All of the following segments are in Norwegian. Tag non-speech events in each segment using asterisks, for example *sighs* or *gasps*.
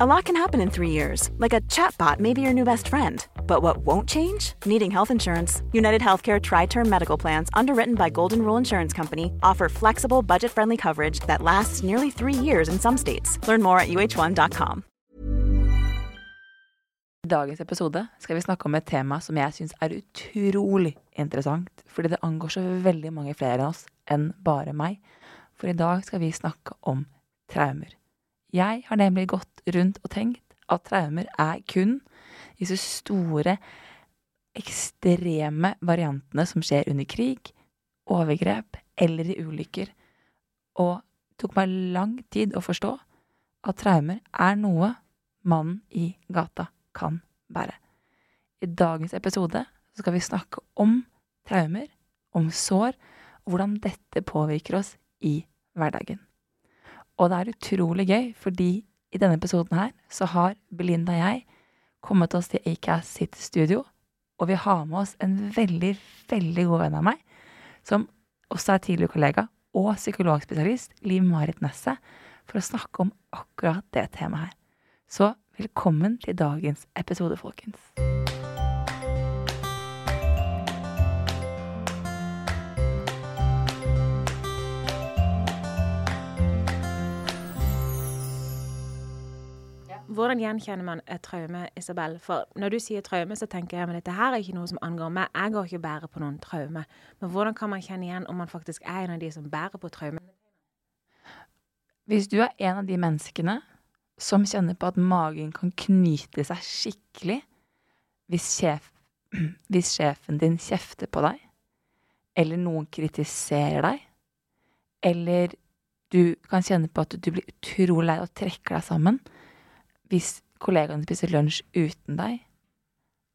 A lot can happen in three years, like a chatbot may be your new best friend. But what won't change? Needing health insurance. United Healthcare Tri Term Medical Plans, underwritten by Golden Rule Insurance Company, offer flexible, budget friendly coverage that lasts nearly three years in some states. Learn more at uh1.com. I dagens episode skal vi snakke om et tema som jeg syns er utrolig interessant, fordi det angår så veldig mange flere av oss enn bare meg. For i dag skal vi snakke om traumer. Jeg har nemlig gått rundt og tenkt at traumer er kun disse store, ekstreme variantene som skjer under krig, overgrep eller i ulykker, og det tok meg lang tid å forstå at traumer er noe mannen i gata kan bære. I dagens episode skal vi snakke om traumer, om sår, og hvordan dette påvirker oss i hverdagen. Og det er utrolig gøy, fordi i denne episoden her så har Belinda og jeg kommet oss til Acast sitt studio, og vi har med oss en veldig, veldig god venn av meg, som også er tidligere kollega og psykologspesialist, Liv Marit Nesset, for å snakke om akkurat det temaet her. Så velkommen til dagens episode, folkens. Hvordan gjenkjenner man et traume, Isabel? For når du sier traume, så tenker jeg at dette her er ikke noe som angår meg. Jeg går ikke og bærer på noen traume. Men hvordan kan man kjenne igjen om man faktisk er en av de som bærer på traume? Hvis du er en av de menneskene som kjenner på at magen kan knyte seg skikkelig hvis, sjef, *clears throat* hvis sjefen din kjefter på deg, eller noen kritiserer deg, eller du kan kjenne på at du blir utrolig lei og trekker deg sammen hvis kollegaene spiser lunsj uten deg,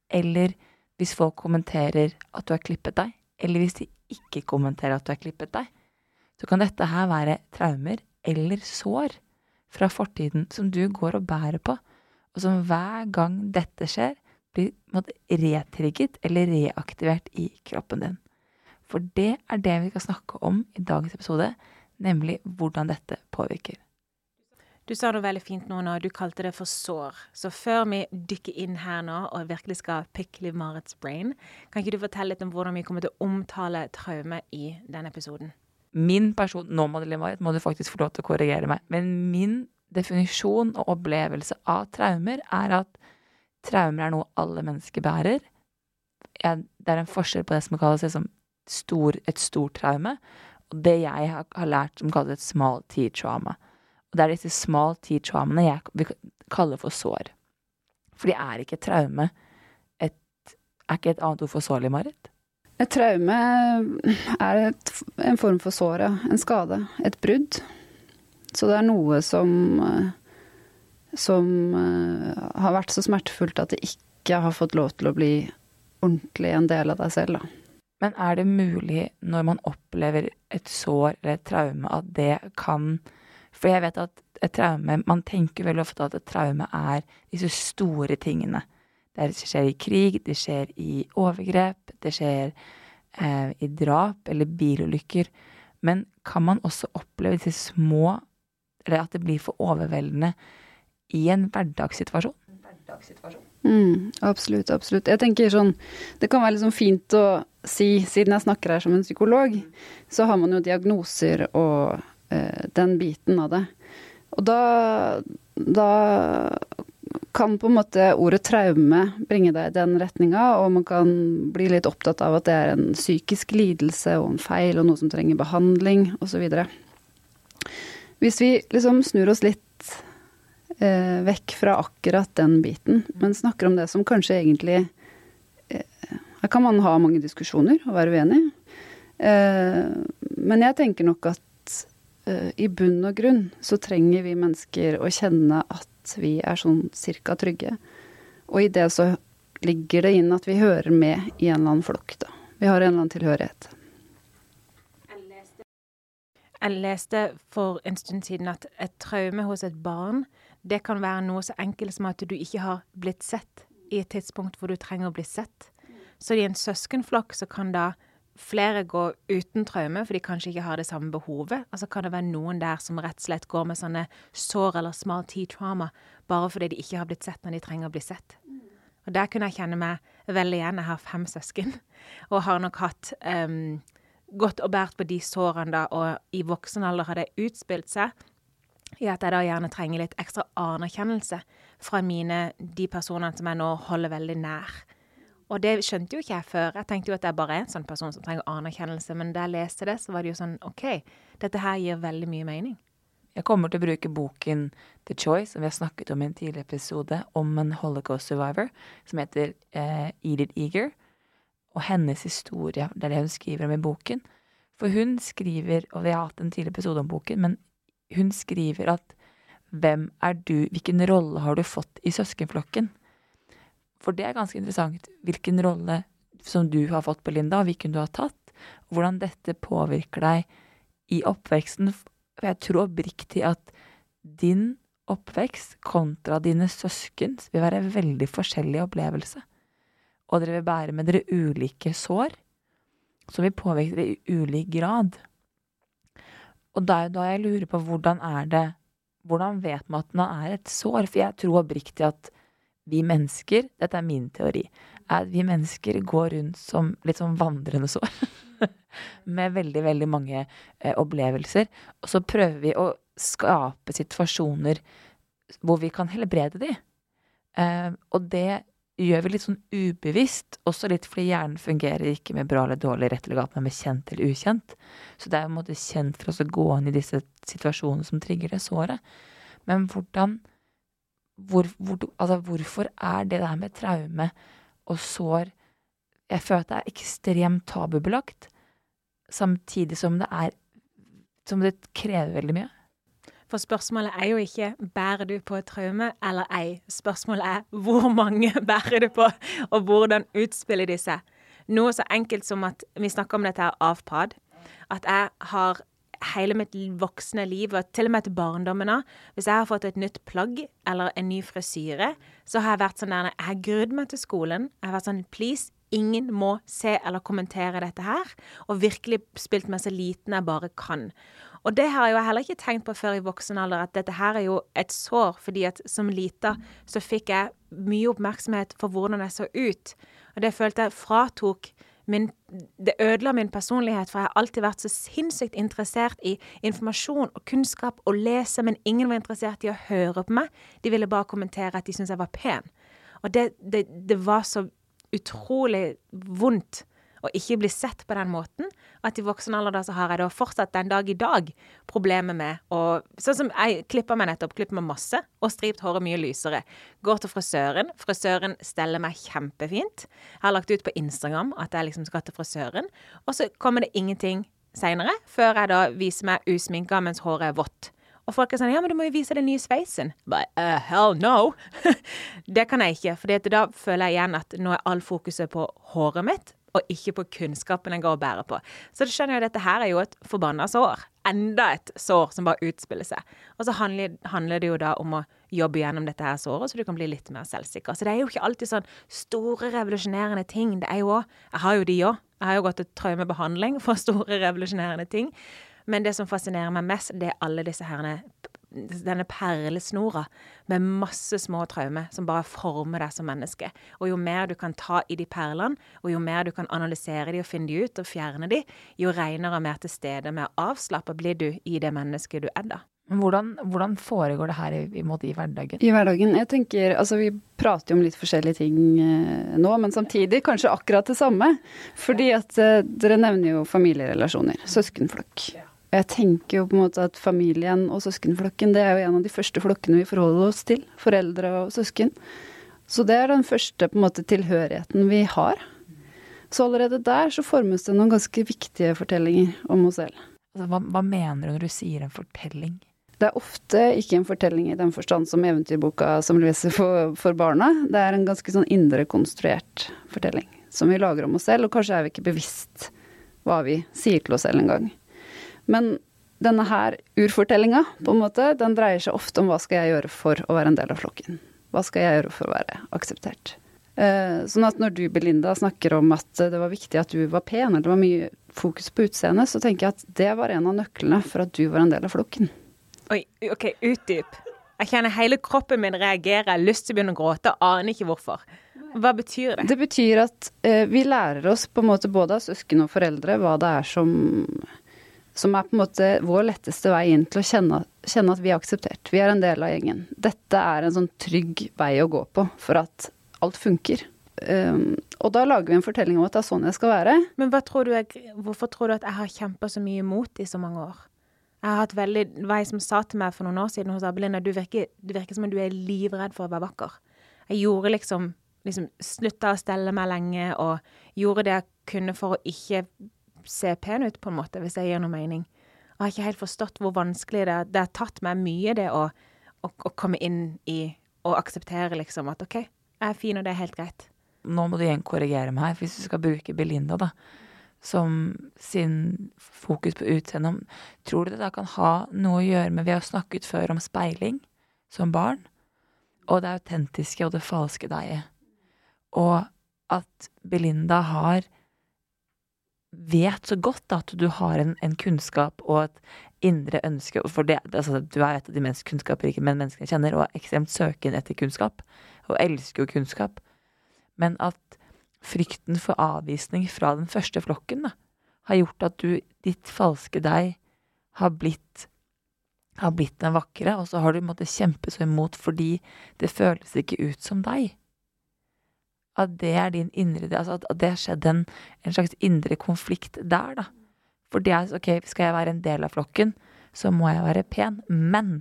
eller hvis folk kommenterer at du har klippet deg, eller hvis de ikke kommenterer at du har klippet deg, så kan dette her være traumer eller sår fra fortiden som du går og bærer på, og som hver gang dette skjer, blir retrigget eller reaktivert i kroppen din. For det er det vi skal snakke om i dagens episode, nemlig hvordan dette påvirker. Du sa noe veldig fint nå når du kalte det for sår. Så før vi dykker inn her nå og virkelig skal pick Liv Marits brain, kan ikke du fortelle litt om hvordan vi kommer til å omtale traume i denne episoden? Min person Nå, må du faktisk få lov til å korrigere meg. Men min definisjon og opplevelse av traumer er at traumer er noe alle mennesker bærer. Det er en forskjell på det som kalles liksom stor, et stort traume, og det jeg har lært som kalles et small T-trauma. Og det er disse small T-traumene jeg vil kalle for sår. For de er ikke traume. Et, er ikke et annet ord for sår, Marit? Et traume er et, en form for sår, ja. En skade. Et brudd. Så det er noe som som har vært så smertefullt at det ikke har fått lov til å bli ordentlig en del av deg selv, da. Men er det mulig når man opplever et sår eller et traume, at det kan For jeg vet at et traume Man tenker veldig ofte at et traume er disse store tingene. Det skjer i krig, det skjer i overgrep, det skjer eh, i drap eller bilulykker. Men kan man også oppleve disse små Eller at det blir for overveldende i en hverdagssituasjon? Mm, absolutt, absolutt. Jeg tenker sånn Det kan være liksom fint å si, siden jeg snakker her som en psykolog, så har man jo diagnoser og den biten av det. Og da, da kan på en måte ordet traume bringe deg i den retninga, og man kan bli litt opptatt av at det er en psykisk lidelse og en feil og noe som trenger behandling osv. Hvis vi liksom snur oss litt eh, vekk fra akkurat den biten, men snakker om det som kanskje egentlig eh, Her kan man ha mange diskusjoner og være uenig, eh, men jeg tenker nok at eh, i bunn og grunn så trenger vi mennesker å kjenne at vi er sånn cirka trygge. Og i det så ligger det inn at vi hører med i en eller annen flokk, da. Vi har en eller annen tilhørighet. Jeg leste for en stund siden at et traume hos et barn, det kan være noe så enkelt som at du ikke har blitt sett i et tidspunkt hvor du trenger å bli sett. Så i en søskenflokk så kan da flere går uten traume, for de kanskje ikke har det samme behovet. Altså kan det være noen der som rett og slett går med sånne sår eller small T-trauma bare fordi de ikke har blitt sett når de trenger å bli sett. Og der kunne jeg kjenne meg veldig igjen. Jeg har fem søsken, *laughs* og har nok hatt um, gått og båret på de sårene da, og i voksen alder har det utspilt seg i at jeg da gjerne trenger litt ekstra anerkjennelse fra mine, de personene som jeg nå holder veldig nær. Og det skjønte jo ikke jeg før. Jeg tenkte jo at bare er en sånn person som trenger anerkjennelse. Men da jeg leste det, så var det jo sånn OK, dette her gir veldig mye mening. Jeg kommer til å bruke boken The Choice, som vi har snakket om i en tidligere episode, om en holocaust survivor, som heter eh, Edith Eager. Og hennes historie, det er det hun skriver om i boken. For hun skriver, og vi har hatt en tidligere episode om boken, men hun skriver at hvem er du, hvilken rolle har du fått i søskenflokken? For det er ganske interessant hvilken rolle som du har fått, Belinda, og hvilken du har tatt, og hvordan dette påvirker deg i oppveksten. For jeg tror oppriktig at din oppvekst kontra dine søskens vil være en veldig forskjellig opplevelse. Og dere vil bære med dere ulike sår, som vil påvirke dere i ulik grad. Og da er da jeg lurer på hvordan er det Hvordan vet man at man er et sår? For jeg tror oppriktig at vi mennesker, dette er min teori, er at vi mennesker går rundt som litt sånn vandrende sår. *laughs* med veldig, veldig mange eh, opplevelser. Og så prøver vi å skape situasjoner hvor vi kan helbrede de. Eh, og det gjør vi litt sånn ubevisst, også litt fordi hjernen fungerer ikke med bra eller dårlig, rett eller galt, men med kjent eller ukjent. Så det er på en måte kjent for oss å gå inn i disse situasjonene som trigger det såret. Men hvordan hvor, hvor, altså, hvorfor er det der med traume og sår Jeg føler at det er ekstremt tabubelagt, samtidig som det er Som det krever veldig mye. For spørsmålet er jo ikke 'bærer du på et traume' eller ei. Spørsmålet er 'hvor mange *laughs* bærer du på', og hvordan utspiller de seg. Noe så enkelt som at vi snakker om dette her avpad. At jeg har hele mitt voksne liv, og til og med til barndommen av. Hvis jeg har fått et nytt plagg eller en ny frisyre, så har jeg vært sånn der Jeg har grudd meg til skolen. Jeg har vært sånn Please, ingen må se eller kommentere dette her. Og virkelig spilt meg så liten jeg bare kan. Og det har jeg jo heller ikke tenkt på før i voksen alder, at dette her er jo et sår, fordi at som lita så fikk jeg mye oppmerksomhet for hvordan jeg så ut. Og det følte jeg fratok min, det ødela min personlighet, for jeg har alltid vært så sinnssykt interessert i informasjon og kunnskap og lese, men ingen var interessert i å høre på meg. De ville bare kommentere at de syntes jeg var pen. Og det, det, det var så utrolig vondt og ikke bli sett på den måten. At i voksen alder da så har jeg da fortsatt den dag i dag problemer med å Sånn som jeg klipper meg nettopp, klipper meg masse, og stript håret mye lysere. Går til frisøren. Frisøren steller meg kjempefint. Jeg har lagt ut på Instagram at jeg liksom skal til frisøren, og så kommer det ingenting seinere, før jeg da viser meg usminka mens håret er vått. Og folk er sånn Ja, men du må jo vise den nye sveisen. Bare, uh, hell no! *laughs* det kan jeg ikke. For da føler jeg igjen at nå er all fokuset på håret mitt, og ikke på kunnskapen en går og bærer på. Så du skjønner jo at dette her er jo et forbanna sår. Enda et sår som bare utspiller seg. Og så handler, det jo da om å jobbe gjennom dette her såret, så du kan bli litt mer selvsikker. Så det er jo ikke alltid sånn store, revolusjonerende ting. Det er jo òg Jeg har jo de òg. Jeg har jo gått til traumebehandling for *laughs* store, revolusjonerende ting. Men det som fascinerer meg mest, det er alle disse herne denne perlesnora med masse små traumer som bare former deg som menneske. Og jo mer du kan ta i de perlene, og jo mer du kan analysere de og finne de ut og fjerne de, jo renere og mer til stede, med å avslappe blir du i det mennesket du er da. Men hvordan, hvordan foregår det her i, i, måte, i hverdagen? I hverdagen? Jeg tenker, altså Vi prater jo om litt forskjellige ting eh, nå, men samtidig kanskje akkurat det samme. Fordi at eh, dere nevner jo familierelasjoner. Søskenflokk. Jeg tenker jo på en måte at familien og søskenflokken det er jo en av de første flokkene vi forholder oss til. Foreldre og søsken. Så det er den første på en måte tilhørigheten vi har. Så allerede der så formes det noen ganske viktige fortellinger om oss selv. Altså, hva, hva mener du når du sier en fortelling? Det er ofte ikke en fortelling i den forstand som eventyrboka som leser for, for barna. Det er en ganske sånn indre konstruert fortelling som vi lager om oss selv, og kanskje er vi ikke bevisst hva vi sier til oss selv engang. Men denne her urfortellinga, på en måte, den dreier seg ofte om hva skal jeg gjøre for å være en del av flokken. Hva skal jeg gjøre for å være akseptert? Eh, sånn at når du, Belinda, snakker om at det var viktig at du var pen, eller det var mye fokus på utseendet, så tenker jeg at det var en av nøklene for at du var en del av flokken. Oi, OK, utdyp. Jeg kjenner hele kroppen min reagerer, jeg har lyst til å begynne å gråte, aner ikke hvorfor. Hva betyr det? Det betyr at eh, vi lærer oss på en måte både av søsken og foreldre hva det er som som er på en måte vår letteste vei inn til å kjenne, kjenne, at vi er akseptert. Vi er en del av gjengen. Dette er en sånn trygg vei å gå på for at alt funker. Um, og da lager vi en fortelling om at det er sånn jeg skal være. Men tror jeg, hvorfor tror du at jeg har kjempa så mye imot i så mange år? Jeg har hatt veldig var som sa til meg for noen år siden hos Abelina, du virker, virker som om du er livredd for å være vakker. Jeg gjorde liksom liksom slutta å stelle meg lenge og gjorde det jeg kunne for å ikke se pen ut, på en måte, hvis jeg gir noe mening. Jeg har ikke helt forstått hvor vanskelig det er. Det har tatt meg mye, det å, å, å komme inn i og akseptere liksom at OK, jeg er fin, og det er helt greit. Nå må du igjen korrigere meg hvis du skal bruke Belinda, da som sin fokus på utseendet. Tror du det da kan ha noe å gjøre med Vi har snakket før om speiling som barn, og det autentiske og det falske deg. Og at Belinda har vet så godt at du har en, en kunnskap og et indre ønske For det, altså, du er et av de mest kunnskapsrike menneskene jeg kjenner, og er ekstremt søken etter kunnskap. Og elsker jo kunnskap. Men at frykten for avvisning fra den første flokken da, har gjort at du, ditt falske deg, har blitt, har blitt den vakre, og så har du måttet kjempe så imot fordi det føles ikke ut som deg. At det er din indre altså At det har skjedd en, en slags indre konflikt der, da. For det er ok, skal jeg være en del av flokken, så må jeg være pen. Men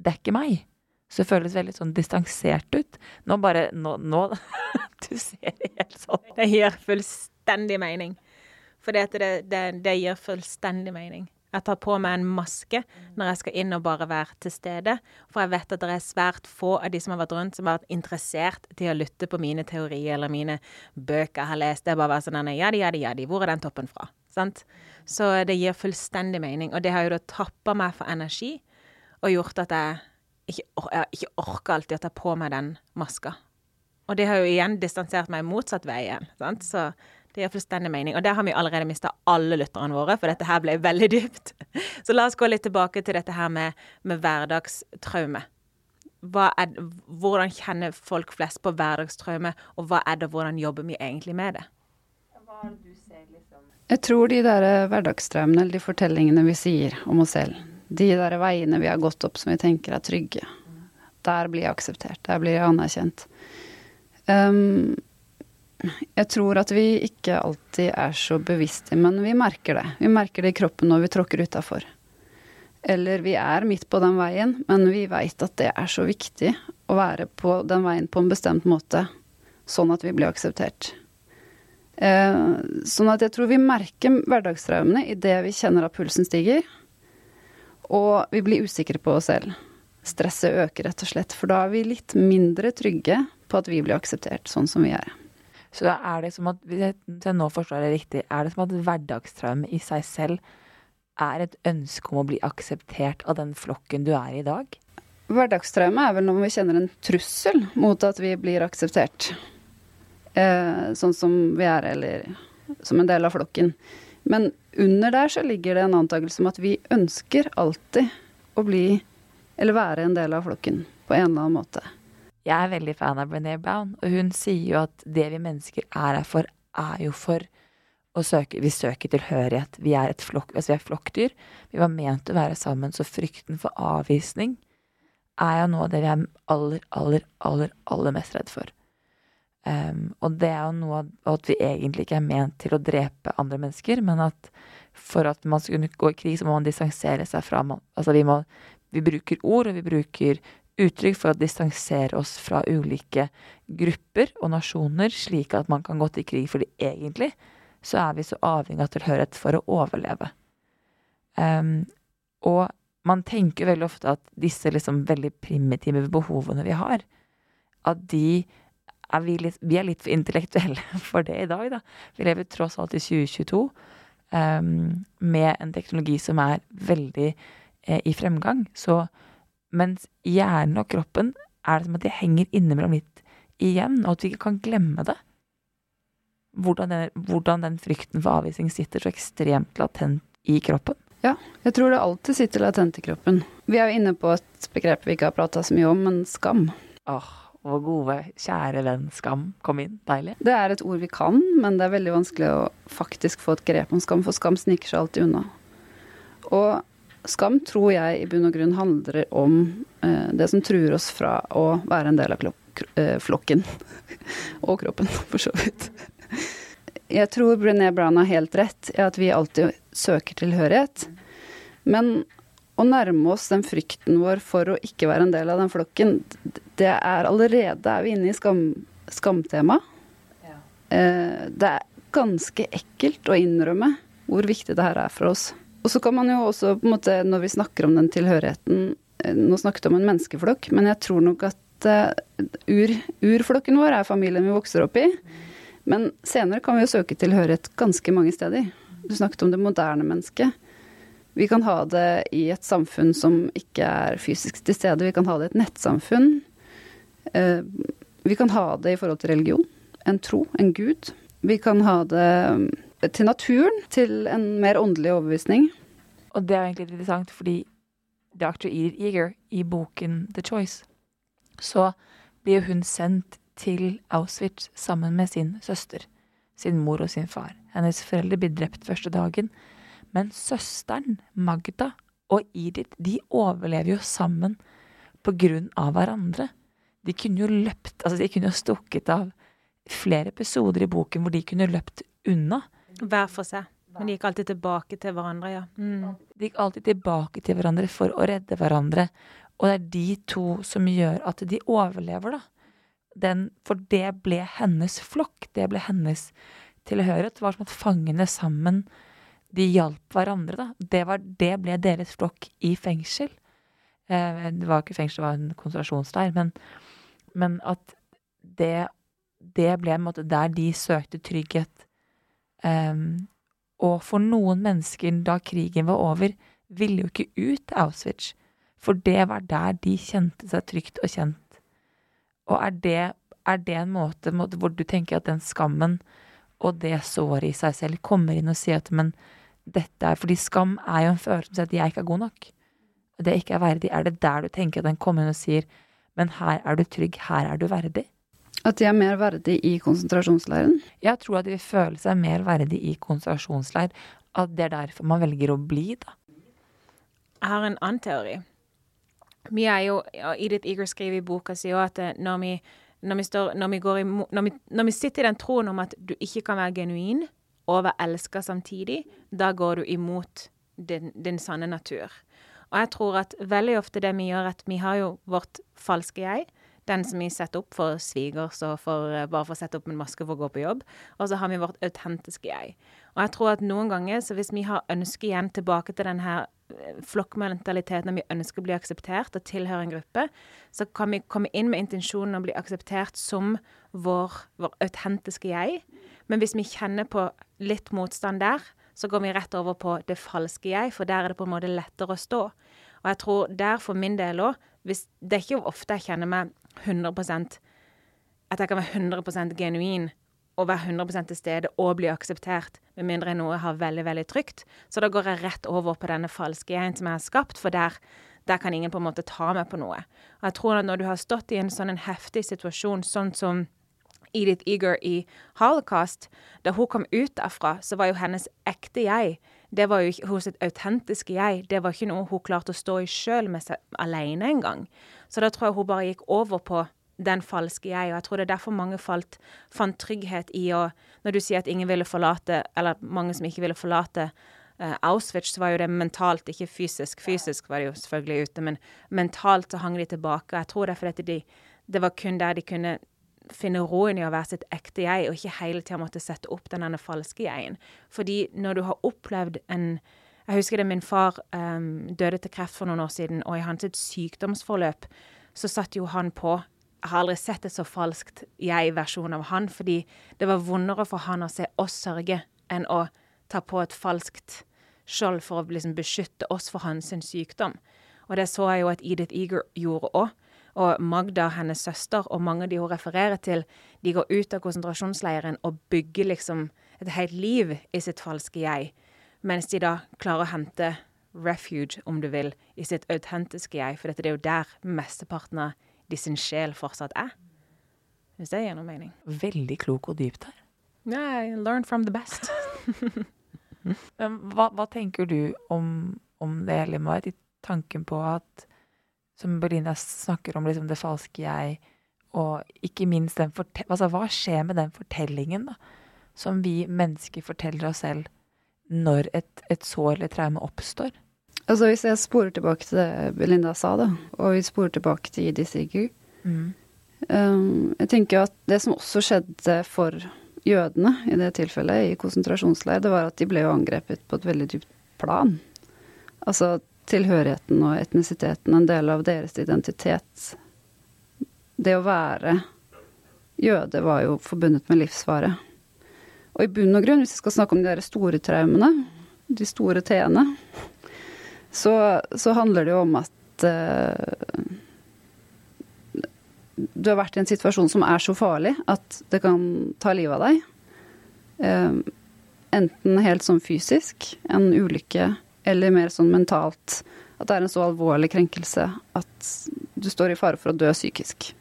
det er ikke meg. Så det føles veldig sånn distansert ut. Nå bare Nå, nå *laughs* Du ser helt sånn Det gir fullstendig mening. For det, det, det, gir fullstendig mening. Jeg tar på meg en maske når jeg skal inn og bare være til stede. For jeg vet at det er svært få av de som har vært rundt, som har vært interessert til å lytte på mine teorier eller mine bøker jeg har lest. Det er bare sånn ja, ja, ja, Hvor er den toppen fra? Sant? Så det gir fullstendig mening. Og det har jo da tappa meg for energi og gjort at jeg ikke, jeg ikke orker alltid å ta på meg den maska. Og det har jo igjen distansert meg motsatt vei igjen. Sant? Så det gir fullstendig mening. Og der har vi allerede mista alle lytterne våre, for dette her ble veldig dypt. *laughs* Så la oss gå litt tilbake til dette her med, med hverdagstraume. Er, hvordan kjenner folk flest på hverdagstraume, og hva er det, hvordan jobber vi egentlig med det? Liksom? Jeg tror de der hverdagstraumene, eller de fortellingene vi sier om oss selv, de der veiene vi har gått opp som vi tenker er trygge, der blir jeg akseptert, der blir jeg anerkjent. Um, jeg tror at vi ikke alltid er så bevisste, men vi merker det. Vi merker det i kroppen når vi tråkker utafor. Eller vi er midt på den veien, men vi veit at det er så viktig å være på den veien på en bestemt måte, sånn at vi blir akseptert. Eh, sånn at jeg tror vi merker hverdagstraumene idet vi kjenner at pulsen stiger, og vi blir usikre på oss selv. Stresset øker rett og slett, for da er vi litt mindre trygge på at vi blir akseptert sånn som vi er. Så er det som at, hvis jeg nå forstår det riktig, er det som at hverdagstraume i seg selv er et ønske om å bli akseptert av den flokken du er i i dag? Hverdagstraume er vel når vi kjenner en trussel mot at vi blir akseptert. Eh, sånn som vi er, eller som en del av flokken. Men under der så ligger det en antakelse om at vi ønsker alltid å bli, eller være en del av flokken på en eller annen måte. Jeg er veldig fan av Brené Brown, og hun sier jo at det vi mennesker er her for, er jo for å søke vi søker tilhørighet. Vi er et flokk, altså vi er flokkdyr. Vi var ment å være sammen, så frykten for avvisning er jo noe av det vi er aller, aller, aller, aller mest redd for. Um, og det er jo noe av at vi egentlig ikke er ment til å drepe andre mennesker, men at for at man skal kunne gå i krig, så må man distansere seg fra man, Altså vi må Vi bruker ord, og vi bruker uttrykk for å distansere oss fra ulike grupper og nasjoner, slik at man kan gå til krig. Fordi egentlig så er vi så avhengig av tilhørighet for å overleve. Um, og man tenker veldig ofte at disse liksom veldig primitive behovene vi har, at de er vi, litt, vi er litt for intellektuelle *laughs* for det i dag, da. Vi lever tross alt i 2022 um, med en teknologi som er veldig eh, i fremgang. Så mens hjernen og kroppen er det som at de henger innimellom litt igjen, og at vi ikke kan glemme det. Hvordan den, hvordan den frykten for avvisning sitter så ekstremt latent i kroppen. Ja, jeg tror det alltid sitter latent i kroppen. Vi er jo inne på et begrep vi ikke har prata så mye om, men skam. Åh, vår gode, kjære venn Skam kom inn. Deilig. Det er et ord vi kan, men det er veldig vanskelig å faktisk få et grep om skam, for skam sniker seg alltid unna. Og Skam tror jeg i bunn og grunn handler om eh, det som truer oss fra å være en del av eh, flokken. *laughs* og kroppen, for så vidt. Jeg tror Brené Brown har helt rett i at vi alltid søker tilhørighet. Men å nærme oss den frykten vår for å ikke være en del av den flokken, det er allerede er vi inne i skam, skamtema. Ja. Eh, det er ganske ekkelt å innrømme hvor viktig det her er for oss. Og så kan man jo også, på en måte, når vi snakker om den tilhørigheten eh, Nå snakket vi om en menneskeflokk, men jeg tror nok at uh, ur, urflokken vår er familien vi vokser opp i. Men senere kan vi jo søke tilhørighet ganske mange steder. Du snakket om det moderne mennesket. Vi kan ha det i et samfunn som ikke er fysisk til stede. Vi kan ha det i et nettsamfunn. Uh, vi kan ha det i forhold til religion. En tro, en gud. Vi kan ha det til naturen, til en mer åndelig overbevisning. Og det er egentlig interessant, fordi Dr. Eager i boken The Choice, så blir hun sendt til Auschwitz sammen med sin søster, sin mor og sin far. Hennes foreldre blir drept første dagen, men søsteren, Magda, og Edith, de overlever jo sammen på grunn av hverandre. De kunne jo løpt, altså de kunne jo stukket av flere episoder i boken hvor de kunne løpt unna. Hver for seg. Men de gikk alltid tilbake til hverandre, ja. Mm. De gikk alltid tilbake til hverandre for å redde hverandre. Og det er de to som gjør at de overlever, da. Den, for det ble hennes flokk. Det ble hennes tilhørighet. Det var som at fangene sammen de hjalp hverandre, da. Det, var, det ble deres flokk i fengsel. Eh, det var ikke fengsel, det var en konsentrasjonsleir. Men, men at det, det ble en måte der de søkte trygghet. Um, og for noen mennesker, da krigen var over, ville jo ikke ut til Auschwitz. For det var der de kjente seg trygt og kjent. Og er det, er det en måte, hvor du tenker at den skammen og det såret i seg selv kommer inn og sier at men dette er Fordi skam er jo en følelse som at jeg ikke er god nok. Det ikke er verdig. Er det der du tenker at den kommer inn og sier men her er du trygg, her er du verdig? At de er mer verdig i konsentrasjonsleiren? Jeg tror at de vil føle seg mer verdig i konsentrasjonsleir. At det er derfor man velger å bli, da. Jeg har en annen teori. Vi er jo, Edith Eager skriver i boka si at eh, når vi, når, vi står, når, vi i, når, når vi sitter i den troen om at du ikke kan være genuin og være elska samtidig, da går du imot din, din sanne natur. Og jeg tror at veldig ofte det vi gjør, at vi har jo vårt falske jeg, den som vi setter opp for svigers og for, eh, bare for å sette opp en maske for å gå på jobb. Og så har vi vårt autentiske jeg. Og jeg tror at noen ganger, så hvis vi har ønske igjen tilbake til den her flokkmentaliteten, flokkmentaliteten, vi ønsker å bli akseptert og tilhøre en gruppe, så kan vi komme inn med intensjonen å bli akseptert som vår, vår autentiske jeg. Men hvis vi kjenner på litt motstand der, så går vi rett over på det falske jeg, for der er det på en måte lettere å stå. Og jeg tror der for min del òg Det er ikke ofte jeg kjenner meg 100% At jeg kan være 100% genuin og være 100 til stede og bli akseptert, med mindre noe har veldig veldig trygt. Så da går jeg rett over på denne falske jeg som jeg har skapt, for der, der kan ingen på en måte ta meg på noe. Og jeg tror at når du har stått i en sånn en heftig situasjon, sånn som Edith Eager i Holocaust, da hun kom ut derfra, så var jo hennes ekte jeg det var jo ikke hos et autentiske jeg. Det var ikke noe hun klarte å stå i sjøl alene engang. Så da tror jeg hun bare gikk over på den falske jeg. Og jeg tror det er derfor mange falt, fant trygghet i å Når du sier at ingen ville forlate, eller mange som ikke ville forlate uh, Auschwitz, så var jo det mentalt, ikke fysisk. Fysisk var det jo selvfølgelig ute, men mentalt så hang de tilbake. Jeg tror det er fordi de, det var kun der de kunne finne roen i å være sitt ekte jeg, og ikke hele tida måtte sette opp denne falske jeg-en. Fordi når du har opplevd en Jeg husker det min far um, døde til kreft for noen år siden, og i hans sykdomsforløp så satt jo han på jeg har aldri sett et så falskt jeg-versjon av han, fordi det var vondere for han å se oss sørge enn å ta på et falskt skjold for å liksom beskytte oss for hans sykdom. Og det så jeg jo at Edith Eager gjorde òg. Og Magda, hennes søster, og mange av de hun refererer til, de går ut av konsentrasjonsleiren og bygger liksom et helt liv i sitt falske jeg, mens de da klarer å hente refuge, om du vil, i sitt autentiske jeg, for dette er jo der mesteparten av de sin sjel fortsatt er. Hvis det gir noe mening. Veldig klok og dypt her. Yeah, learn from the best. *laughs* hva, hva, tenker du om, om det, Limar, i tanken på at som Belinda snakker om liksom det falske jeg, og ikke minst den altså, Hva skjer med den fortellingen da, som vi mennesker forteller oss selv når et, et sår eller traume oppstår? Altså Hvis jeg sporer tilbake til det Belinda sa, da, og vi sporer tilbake til Idi Sigur mm. um, Jeg tenker at det som også skjedde for jødene i det tilfellet, i konsentrasjonsleir, det var at de ble jo angrepet på et veldig dypt plan. Altså tilhørigheten og etnisiteten en del av deres identitet. Det å være jøde var jo forbundet med livsfare. Og i bunn og grunn, hvis vi skal snakke om de der store traumene, de store t-ene, så, så, handler det jo om at uh, du har vært i en situasjon som er så farlig at det kan ta livet av deg. Uh, enten helt sånn fysisk, en ulykke eller mer sånn mentalt at det er en så alvorlig krenkelse at du står i fare for å dø psykisk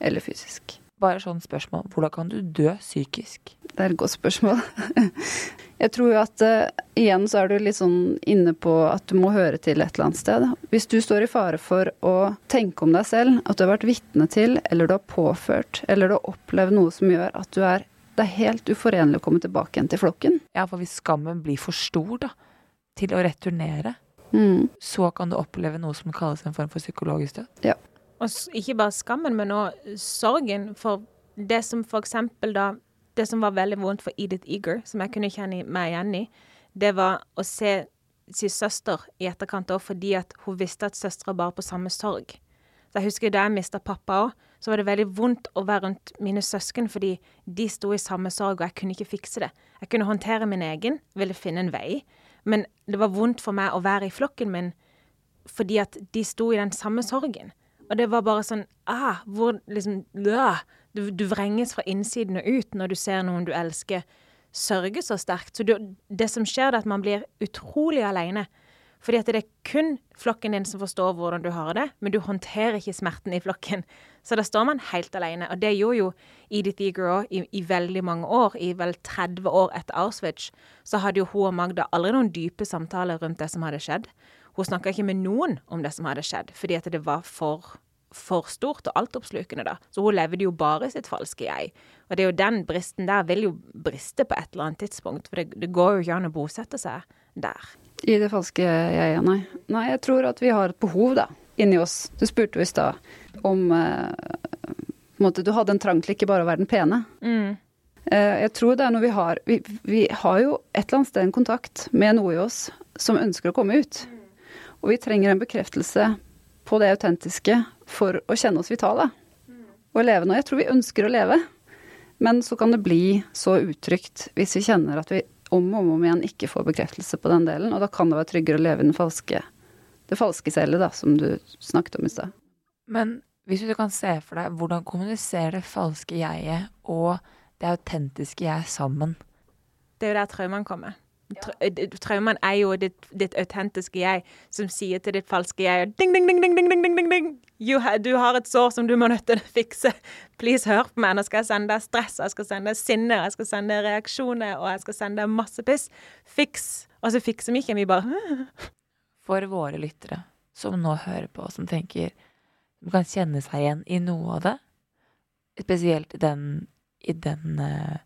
eller fysisk. Bare sånn spørsmål, hvordan kan du dø psykisk? Det er et godt spørsmål. *laughs* Jeg tror jo at uh, igjen så er du litt sånn inne på at du må høre til et eller annet sted. Hvis du står i fare for å tenke om deg selv, at du har vært vitne til, eller du har påført, eller du har opplevd noe som gjør at du er det er helt uforenlig å komme tilbake igjen til flokken. Ja, for hvis skammen blir for stor, da, til å returnere, mm. så kan du oppleve noe som kalles en form for psykologisk død. Ja. Og ikke bare skammen, men òg sorgen. For det som for eksempel da Det som var veldig vondt for Edith Eager, som jeg kunne kjenne meg igjen i, det var å se sin søster i etterkant òg, fordi at hun visste at søstera bar på samme sorg. Så jeg husker Da jeg mista pappa òg, så var det veldig vondt å være rundt mine søsken, fordi de sto i samme sorg, og jeg kunne ikke fikse det. Jeg kunne håndtere min egen, ville finne en vei. Men det var vondt for meg å være i flokken min fordi at de sto i den samme sorgen. Og det var bare sånn ah, hvor liksom øh, du, du, vrenges fra innsiden og ut når du ser noen du elsker, sørge så sterkt. Så du, det som skjer, er at man blir utrolig aleine. Fordi at det er kun flokken din som forstår hvordan du har det, men du håndterer ikke smerten i flokken. Så da står man helt alene. Og det gjorde jo Edith Eager òg i, i, veldig mange år. I vel 30 år etter Auschwitz så hadde jo hun og Magda aldri noen dype samtaler rundt det som hadde skjedd. Hun snakka ikke med noen om det som hadde skjedd, fordi at det var for for stort og altoppslukende, da. Så hun levde jo bare sitt falske jeg. Og det er jo den bristen der vil jo briste på et eller annet tidspunkt, for det, det går jo ikke an å bosette seg der. I det falske jeg, nei. Nei, jeg tror at vi har et behov, da, inni oss. Du spurte jo i stad om eh, måte, Du hadde en trang til ikke bare å være den pene. Mm. Eh, jeg tror det er noe vi har vi, vi, har jo et eller annet sted en kontakt med noe i oss som ønsker å komme ut. Og vi trenger en bekreftelse på det autentiske for å kjenne oss vitale. Og leve nå. Jeg tror vi ønsker å leve. Men så kan det bli så utrygt hvis vi kjenner at vi om og om igjen ikke får bekreftelse på den delen, og da kan det være tryggere å leve i den falske, det falske cellet, da, som du snakket om i stad. Men hvis du kan se for deg hvordan kommuniserer det falske jeget og det autentiske jeg sammen? Det er jo der traumene kommer. Traumen eh, er jo ditt, ditt, autentiske jeg som sier til ditt falske jeg ding, ding, ding, ding, ding, ding, ding, ding. Ha, du har et sår som du må nødt til å fikse. Please, hør på meg. Nå skal jeg sende deg stress, jeg skal sende deg sinne, jeg skal sende deg reaksjoner, og jeg skal sende deg masse piss. Fiks. Og så fikser vi ikke, vi bare *laughs* For våre lyttere som nå hører på, som tenker Som kan kjenne seg igjen i noe av det, spesielt i den, i den uh,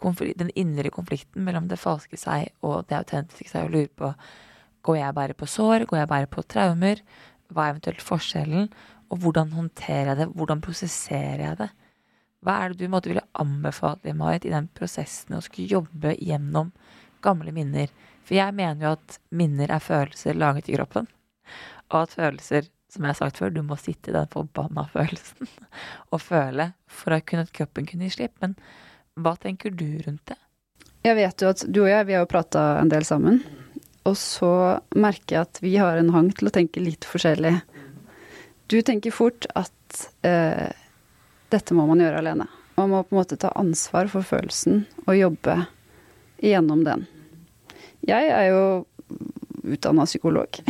den indre konflikten mellom det falske seg og det autentiske seg, og lurer på går jeg bare på sår, går jeg bare på traumer, hva er eventuelt forskjellen, og hvordan håndterer jeg det, hvordan prosesserer jeg det? Hva er det du måtte ville anbefalt deg, Marit, i den prosessen å skulle jobbe gjennom gamle minner? For jeg mener jo at minner er følelser laget i kroppen, og at følelser, som jeg har sagt før, du må sitte i den forbanna følelsen *laughs* og føle for at kroppen kunne gi slipp. Men hva tenker du rundt det? Jeg vet jo at du og jeg, vi har jo prata en del sammen. Og så merker jeg at vi har en hang til å tenke litt forskjellig. Du tenker fort at eh, dette må man gjøre alene. Man må på en måte ta ansvar for følelsen og jobbe gjennom den. Jeg er jo utdanna psykolog.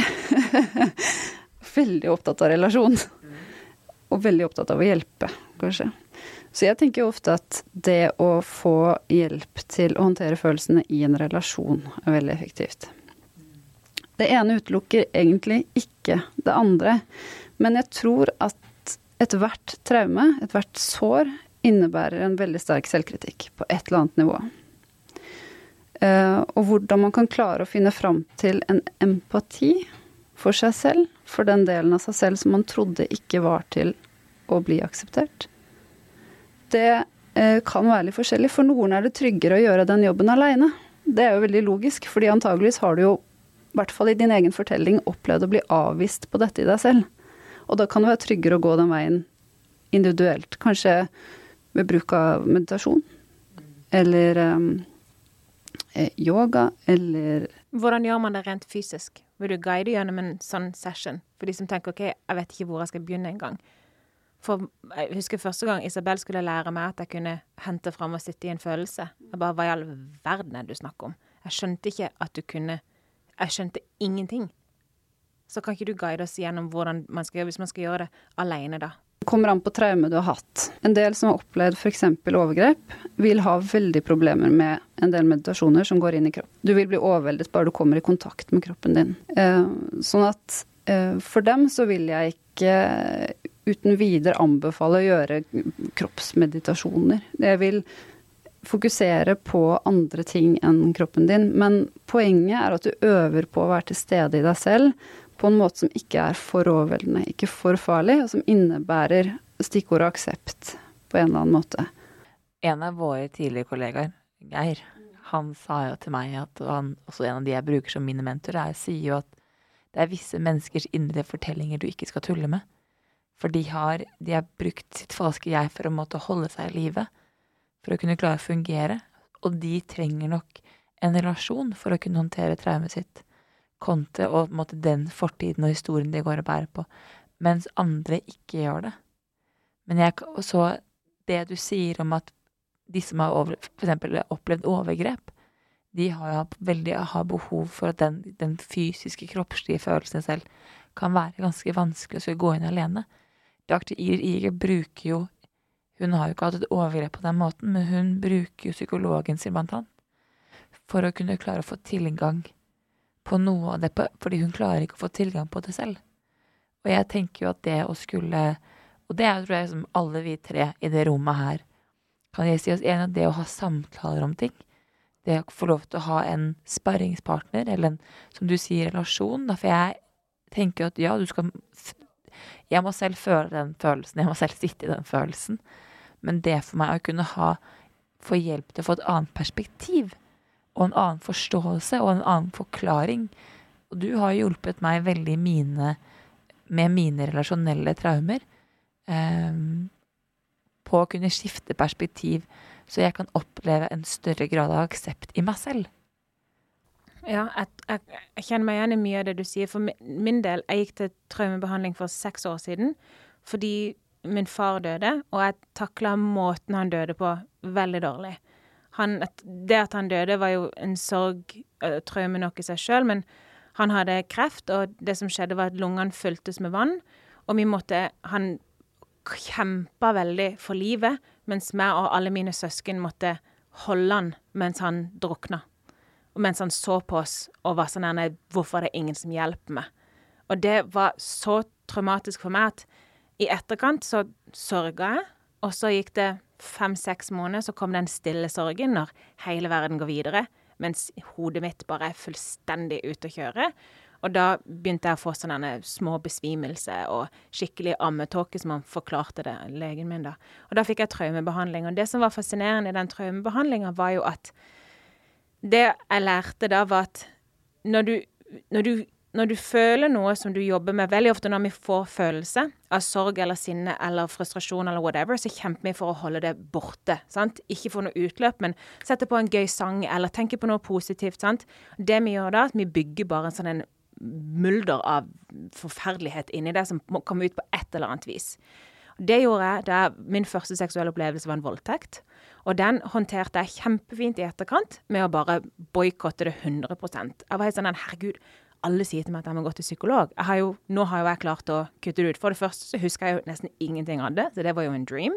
*laughs* veldig opptatt av relasjon. Og veldig opptatt av å hjelpe, kanskje. Så jeg tenker jo ofte at det å få hjelp til å håndtere følelsene i en relasjon er veldig effektivt. Det ene utelukker egentlig ikke det andre, men jeg tror at ethvert traume, ethvert sår, innebærer en veldig sterk selvkritikk på et eller annet nivå. Uh, og hvordan man kan klare å finne fram til en empati for seg selv, for den delen av seg selv som man trodde ikke var til å bli akseptert det eh, kan være litt forskjellig. For noen er det tryggere å gjøre den jobben aleine. Det er jo veldig logisk, fordi antageligvis har du jo, i hvert fall i din egen fortelling, opplevd å bli avvist på dette i deg selv. Og da kan det være tryggere å gå den veien individuelt. Kanskje ved bruk av meditasjon. Eller eh, yoga, eller Hvordan gjør man det rent fysisk? Vil du guide gjennom en sånn session? For de som tenker OK, jeg vet ikke hvor jeg skal begynne engang. For jeg husker første gang Isabel skulle lære meg at jeg kunne hente fram og sitte i en følelse. Jeg bare Hva i all verden er det du snakker om? Jeg skjønte ikke at du kunne Jeg skjønte ingenting. Så kan ikke du guide oss gjennom hvordan man skal gjøre hvis man skal gjøre det alene, da? Det kommer an på traume du har hatt. En del som har opplevd f.eks. overgrep, vil ha veldig problemer med en del meditasjoner som går inn i kroppen. Du vil bli overveldet bare du kommer i kontakt med kroppen din. Eh, sånn at eh, for dem så vil jeg ikke uten videre anbefale å gjøre kroppsmeditasjoner. Jeg vil fokusere på andre ting enn kroppen din, men poenget er at du øver på å være til stede i deg selv på en måte som ikke er for overveldende, ikke for farlig, og som innebærer stikkordet aksept på en eller annen måte. En av våre tidligere kollegaer, Geir, han sa jo til meg at han, også en av de jeg bruker som mine mentorer, sier jo at det er visse menneskers indre fortellinger du ikke skal tulle med. For de har, de har brukt sitt falske jeg for å måtte holde seg i live. For å kunne klare å fungere. Og de trenger nok en relasjon for å kunne håndtere traumet sitt. Kontra og måtte den fortiden og historien de går og bærer på. Mens andre ikke gjør det. Men jeg, så det du sier om at de som har over, for opplevd overgrep, de har veldig har behov for at den, den fysiske, kroppslige følelsen selv kan være ganske vanskelig å skulle gå inn alene. Dr. Inger Iger bruker jo Hun har jo ikke hatt et overgrep på den måten, men hun bruker jo psykologen sin, blant annet, for å kunne klare å få tilgang på noe av det, fordi hun klarer ikke å få tilgang på det selv. Og jeg tenker jo at det å skulle Og det er tror jeg som alle vi tre i det rommet her kan jeg si oss enig at det å ha samtaler om ting, det å få lov til å ha en sparringspartner, eller en, som du sier, relasjon, da, for jeg tenker jo at ja, du skal jeg må selv føle den følelsen, jeg må selv sitte i den følelsen. Men det for meg å kunne ha få hjelp til å få et annet perspektiv, og en annen forståelse og en annen forklaring Og du har hjulpet meg veldig mine, med mine relasjonelle traumer Um, på å kunne skifte perspektiv, så jeg kan oppleve en større grad av aksept i meg selv. Ja, jeg, jeg, kjenner meg igjen i mye av det du sier. For min del, jeg gikk til traumebehandling for seks år siden fordi min far døde, og jeg takla måten han døde på, veldig dårlig. Han, det at han døde, var jo en sorg uh, traume nok i seg sjøl, men han hadde kreft, og det som skjedde, var at lungene fyltes med vann. Og vi måtte Han kjempa veldig for livet, mens meg og alle mine søsken måtte holde han mens han drukna. Mens han så på oss og var sånn her Hvorfor er det ingen som hjelper meg? Og det var så traumatisk for meg at i etterkant så sørga jeg, og så gikk det fem-seks måneder, så kom den stille sorgen når hele verden går videre, mens hodet mitt bare er fullstendig ute å kjøre. Og da begynte jeg å få sånne små besvimelser og skikkelig ammetåke, som han forklarte det, legen min, da. Og da fikk jeg traumebehandling. Og det som var fascinerende i den traumebehandlinga, var jo at det jeg lærte da, var at når du, når du når du føler noe som du jobber med Veldig ofte når vi får følelse av sorg eller sinne eller frustrasjon eller whatever, så kjemper vi for å holde det borte. sant? Ikke få noe utløp, men sette på en gøy sang eller tenke på noe positivt. sant? Det vi gjør da, at vi bygger bare en sånn en mulder av forferdelighet inni det som må komme ut på et eller annet vis. Det gjorde jeg da min første seksuelle opplevelse var en voldtekt. Og den håndterte jeg kjempefint i etterkant med å bare boikotte det 100 Jeg var helt sånn herregud, alle sier til meg at jeg må gå til psykolog. Har jo, nå har jo jeg klart å kutte det ut. For det første så husker jeg jo nesten ingenting av det, så det var jo en dream.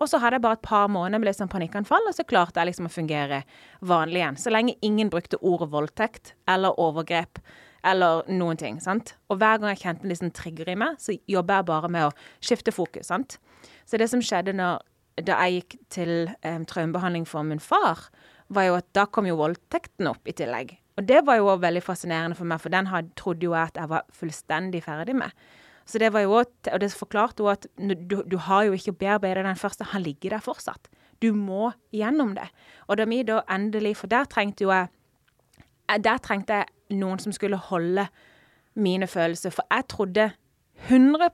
Og så hadde jeg bare et par måneder med litt sånn panikkanfall, og så klarte jeg liksom å fungere vanlig igjen. Så lenge ingen brukte ordet voldtekt eller overgrep eller noen ting. sant? Og hver gang jeg kjente en liksom trigger i meg, så jobber jeg bare med å skifte fokus. sant? Så det som skjedde når, da jeg gikk til um, traumebehandling for min far, var jo at da kom jo voldtekten opp i tillegg. Og det var jo òg veldig fascinerende for meg, for den had, trodde jo jeg at jeg var fullstendig ferdig med. Så det var jo også, Og det forklarte jo at du, du har jo ikke bearbeidet den første, han ligger der fortsatt. Du må gjennom det. Og da vi da endelig For der trengte jo jeg Der trengte jeg noen som skulle holde mine følelser. For jeg trodde 100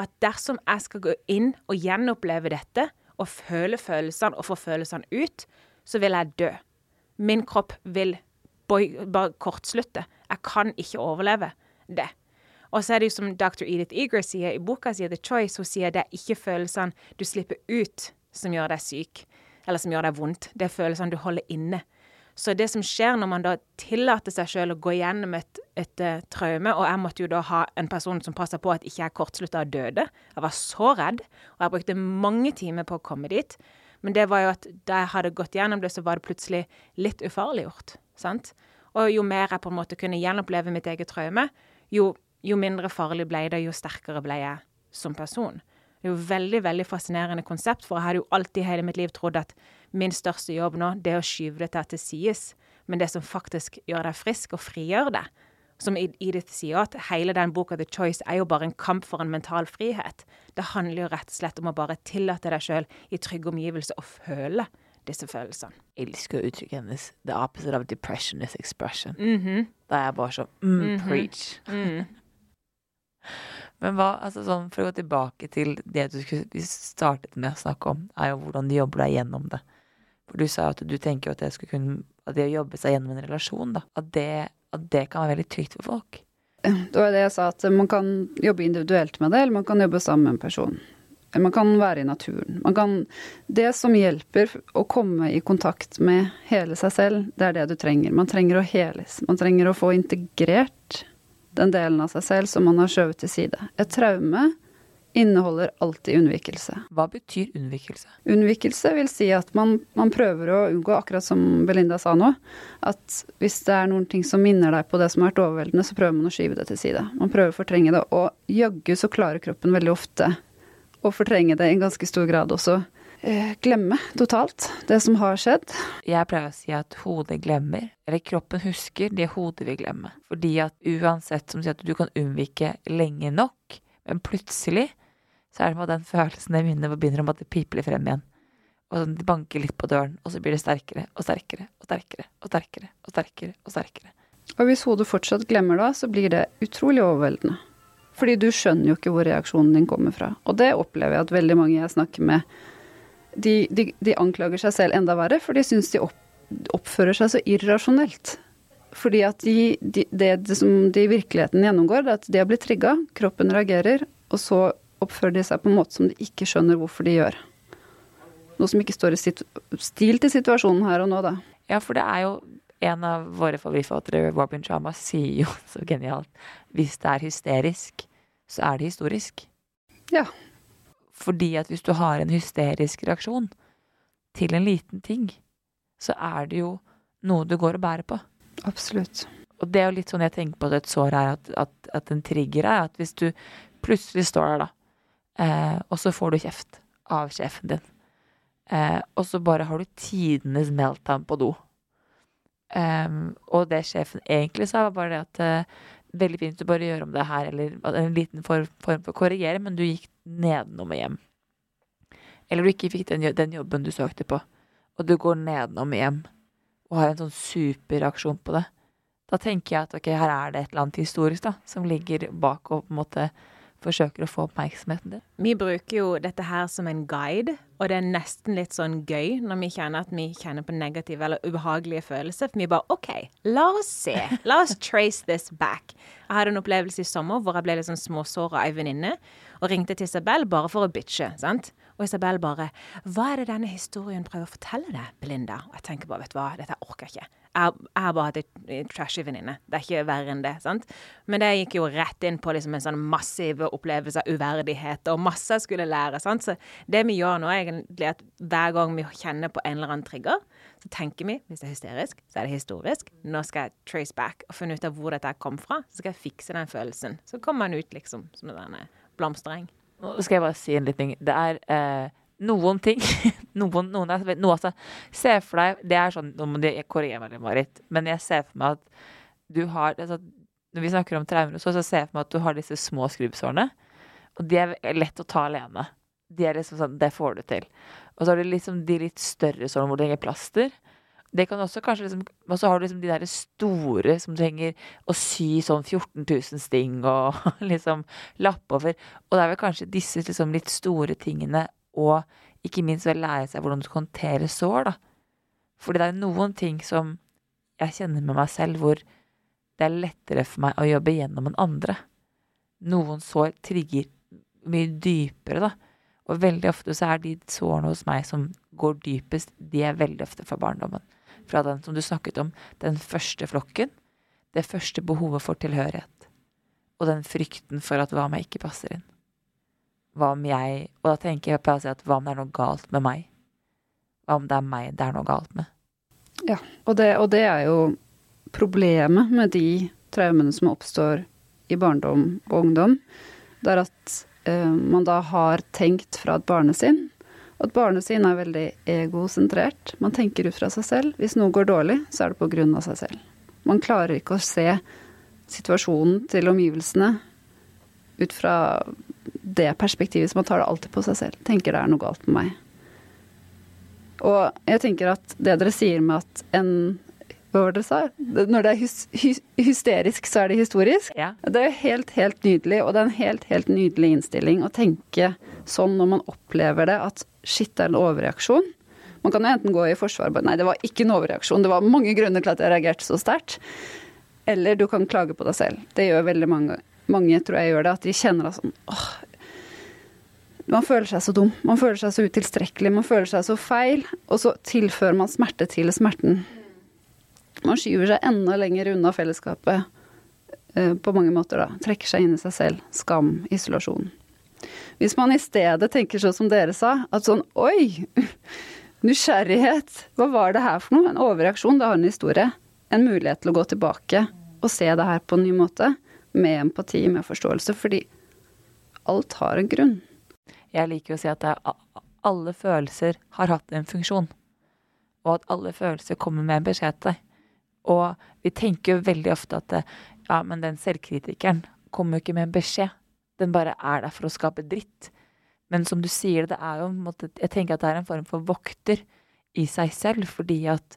at dersom jeg skal gå inn og gjenoppleve dette, og føle følelsene og få følelsene ut, så vil jeg dø. Min kropp vil bare kortslutte. Jeg kan ikke overleve det. Og så er det jo som dr. Edith Eager sier i boka si The Choice, hun sier det er ikke følelsene du slipper ut som gjør deg syk, eller som gjør deg vondt. Det er følelsene du holder inne. Så det som skjer når man da tillater seg selv å gå gjennom et, et et, traume Og jeg måtte jo da ha en person som passa på at ikke jeg kortslutta og døde. Jeg var så redd, og jeg brukte mange timer på å komme dit. Men det var jo at da jeg hadde gått gjennom det, så var det plutselig litt ufarliggjort. Sant? Og jo mer jeg på en måte kunne gjenoppleve mitt eget traume, jo, jo mindre farlig ble det, jo sterkere ble jeg som person. Det er jo veldig veldig fascinerende konsept, for jeg hadde jo alltid hele mitt liv trodd at min største jobb nå, det er å skyve det til sies. Men det som faktisk gjør deg frisk og frigjør deg, som Edith sier, at hele den boka The Choice er jo bare en kamp for en mental frihet. Det handler jo rett og slett om å bare tillate deg sjøl i trygge omgivelser å føle disse følelsene. Jeg elsker uttrykket hennes. The opposite of depression is expression. Mm -hmm. Da er jeg bare sånn mm, mm -hmm. Preach. Mm. *laughs* Men hva, altså sånn, for å gå tilbake til det du startet med å snakke om, er jo hvordan du jobber deg gjennom det. For du sa at du tenker at det, kunne, at det å jobbe seg gjennom en relasjon, da, at det, at det kan være veldig trygt for folk. Det var det jeg sa, at man kan jobbe individuelt med det, eller man kan jobbe sammen med en person. Man kan være i naturen. Kan, det som hjelper å komme i kontakt med hele seg selv, det er det du trenger. Man trenger å heles. Man trenger å få integrert den delen av seg selv som man har skjøvet til side. Et traume inneholder alltid unnvikelse. Hva betyr unnvikelse? Unnvikelse vil si at man, man, prøver å unngå, akkurat som Belinda sa nå, at hvis det er noen ting som minner deg på det som har vært overveldende, så prøver man å skyve det til side. Man prøver å fortrenge det, og jaggu så klarer kroppen veldig ofte å fortrenge det i en ganske stor grad også. Eh, glemme totalt det som har skjedd. Jeg pleier å si at hodet glemmer, eller kroppen husker det hodet vil glemme. Fordi at uansett som sier at du kan unnvike lenge nok, men plutselig så er det med den følelsen i minnet begynner å måtte piple frem igjen. Og sånn, det banker litt på døren, og så blir det sterkere og sterkere og sterkere og sterkere og sterkere. Og sterkere. Og hvis hodet fortsatt glemmer da, så blir det utrolig overveldende. Fordi du skjønner jo ikke hvor reaksjonen din kommer fra. Og det opplever jeg at veldig mange jeg snakker med, de, de, de anklager seg selv enda verre, for de syns de opp, oppfører seg så irrasjonelt. Fordi at de, de, det, det, som de i virkeligheten gjennomgår, det er at de har blitt trigga, kroppen reagerer, og så oppfører de seg på en måte som de ikke skjønner hvorfor de gjør. Noe som ikke står i stil til situasjonen her og nå, da. Ja, for det er jo en av våre favorittforfattere, Robin Sharma, sier jo *laughs* så genialt hvis det er hysterisk, så er det historisk. Ja. Fordi at hvis du har en hysterisk reaksjon til en liten ting, så er det jo noe du går og bærer på. Absolutt. Og det er jo litt sånn jeg tenker på at et sår er, at, at, at en trigger er at hvis du plutselig står der, da, eh, og så får du kjeft av sjefen din, eh, og så bare har du tidenes meltdown på do. Um, og det sjefen egentlig sa, var bare det at uh, veldig fint å bare gjøre om det her, eller en liten form for å korrigere, men du gikk nedenom og hjem. Eller du ikke fikk den, den jobben du søkte på, og du går nedenom og hjem og har en sånn superreaksjon på det. Da tenker jeg at ok, her er det et eller annet historisk da, som ligger bak og på en måte forsøker å få oppmerksomheten din. Vi bruker jo dette her som en guide, og det er nesten litt sånn gøy når vi kjenner at vi kjenner på negative eller ubehagelige følelser. For vi bare OK, la oss se. La oss trace this back. Jeg hadde en opplevelse i sommer hvor jeg ble litt sånn småsåra av ei venninne, og ringte til Isabel bare for å bitche. sant? Og Isabel bare 'Hva er det denne historien prøver å fortelle deg, Belinda?' Og jeg tenker bare, vet du hva, dette orker jeg ikke. Jeg jeg har bare hatt ei trashy venninne. Det er ikke verre enn det. sant? Men det gikk jo rett inn på liksom en sånn massiv opplevelse av uverdighet, og masse jeg skulle lære. sant? Så det vi gjør nå, er egentlig at hver gang vi kjenner på en eller annen trigger, så tenker vi hvis det er hysterisk, så er det historisk. Nå skal jeg trace back og finne ut av hvor dette kom fra. Så skal jeg fikse den følelsen. Så kommer den ut liksom som en denne blomstereng. Nå skal jeg bare si en liten ting. Det er eh, noen ting *laughs* noen, noen er, noe, altså, Se for deg Det er sånn Nå må du korrigere meg litt, Marit, men jeg ser for meg at du har altså, Når vi snakker om traumer, så, så ser jeg for meg at du har disse små skrubbsårene. Og de er lett å ta alene. De er liksom sånn Det får du til. Og så har du liksom de litt større sårene hvor det henger plaster. Det kan også kanskje liksom Og så har du liksom de der store som du henger og sy sånn 14 000 sting og *laughs* liksom lappe over. Og det er vel kanskje disse liksom litt store tingene, og ikke minst vel lære seg hvordan du skal håndtere sår, da. Fordi det er noen ting som jeg kjenner med meg selv, hvor det er lettere for meg å jobbe gjennom enn andre. Noen sår trigger mye dypere, da. Og veldig ofte så er de sårene hos meg som går dypest, de er veldig ofte fra barndommen. Fra den som du snakket om, den første flokken, det første behovet for tilhørighet. Og den frykten for at hva om jeg ikke passer inn? Hva om jeg Og da tenker jeg på å si at hva om det er noe galt med meg? Hva om det er meg det er noe galt med? Ja, og det, og det er jo problemet med de traumene som oppstår i barndom og ungdom. Det er at uh, man da har tenkt fra et barnesinn. Og et barnesinn er veldig egosentrert. Man tenker ut fra seg selv. Hvis noe går dårlig, så er det på grunn av seg selv. Man klarer ikke å se situasjonen til omgivelsene ut fra det perspektivet, så man tar det alltid på seg selv. Tenker det er noe galt med meg. Og jeg tenker at det dere sier med at en Hva var det dere sa? Når det er hys hys hysterisk, så er det historisk. Ja. Det er jo helt, helt nydelig, og det er en helt, helt nydelig innstilling å tenke sånn når man opplever det, at shit, det er en overreaksjon. Man kan jo enten gå i forsvar nei, det var ikke en overreaksjon, det var mange grunner til at jeg reagerte så sterkt. Eller du kan klage på deg selv. Det gjør veldig mange. Mange tror jeg gjør det, at de kjenner at sånn åh, man føler seg så dum, man føler seg så utilstrekkelig, man føler seg så feil, og så tilfører man smerte til smerten. Man skyver seg enda lenger unna fellesskapet eh, på mange måter, da. Trekker seg inn i seg selv. Skam, isolasjon. Hvis man i stedet tenker sånn som dere sa, at sånn oi, *laughs* nysgjerrighet, hva var det her for noe? En overreaksjon, det har en historie. En mulighet til å gå tilbake og se det her på en ny måte. Med empati, med forståelse. Fordi alt har en grunn. Jeg liker å si at alle følelser har hatt en funksjon. Og at alle følelser kommer med en beskjed til deg. Og vi tenker jo veldig ofte at ja, men den selvkritikeren kommer jo ikke med en beskjed. Den bare er der for å skape dritt. Men som du sier, det er jo Jeg tenker at det er en form for vokter i seg selv, fordi at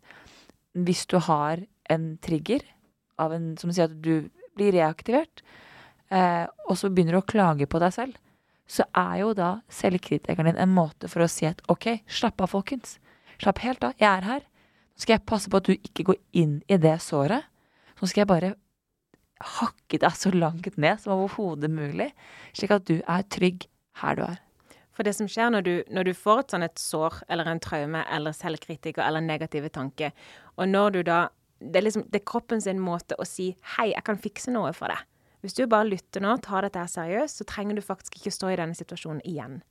hvis du har en trigger en Som sier at du blir reaktivert, eh, og så begynner du å klage på deg selv, så er jo da selvkritikeren din en måte for å si at ok, slapp av, folkens. Slapp helt av, jeg er her. Nå skal jeg passe på at du ikke går inn i det såret. Så skal jeg bare hakke deg så langt ned som overhodet mulig, slik at du er trygg her du er. For det som skjer når du, når du får et sånn et sår eller en traume eller selvkritikk eller negative tanker, og når du da det er liksom det er kroppen sin måte å si 'hei, jeg kan fikse noe for deg'. Hvis du bare lytter nå, tar dette her seriøst, så trenger du faktisk ikke stå i denne situasjonen igjen.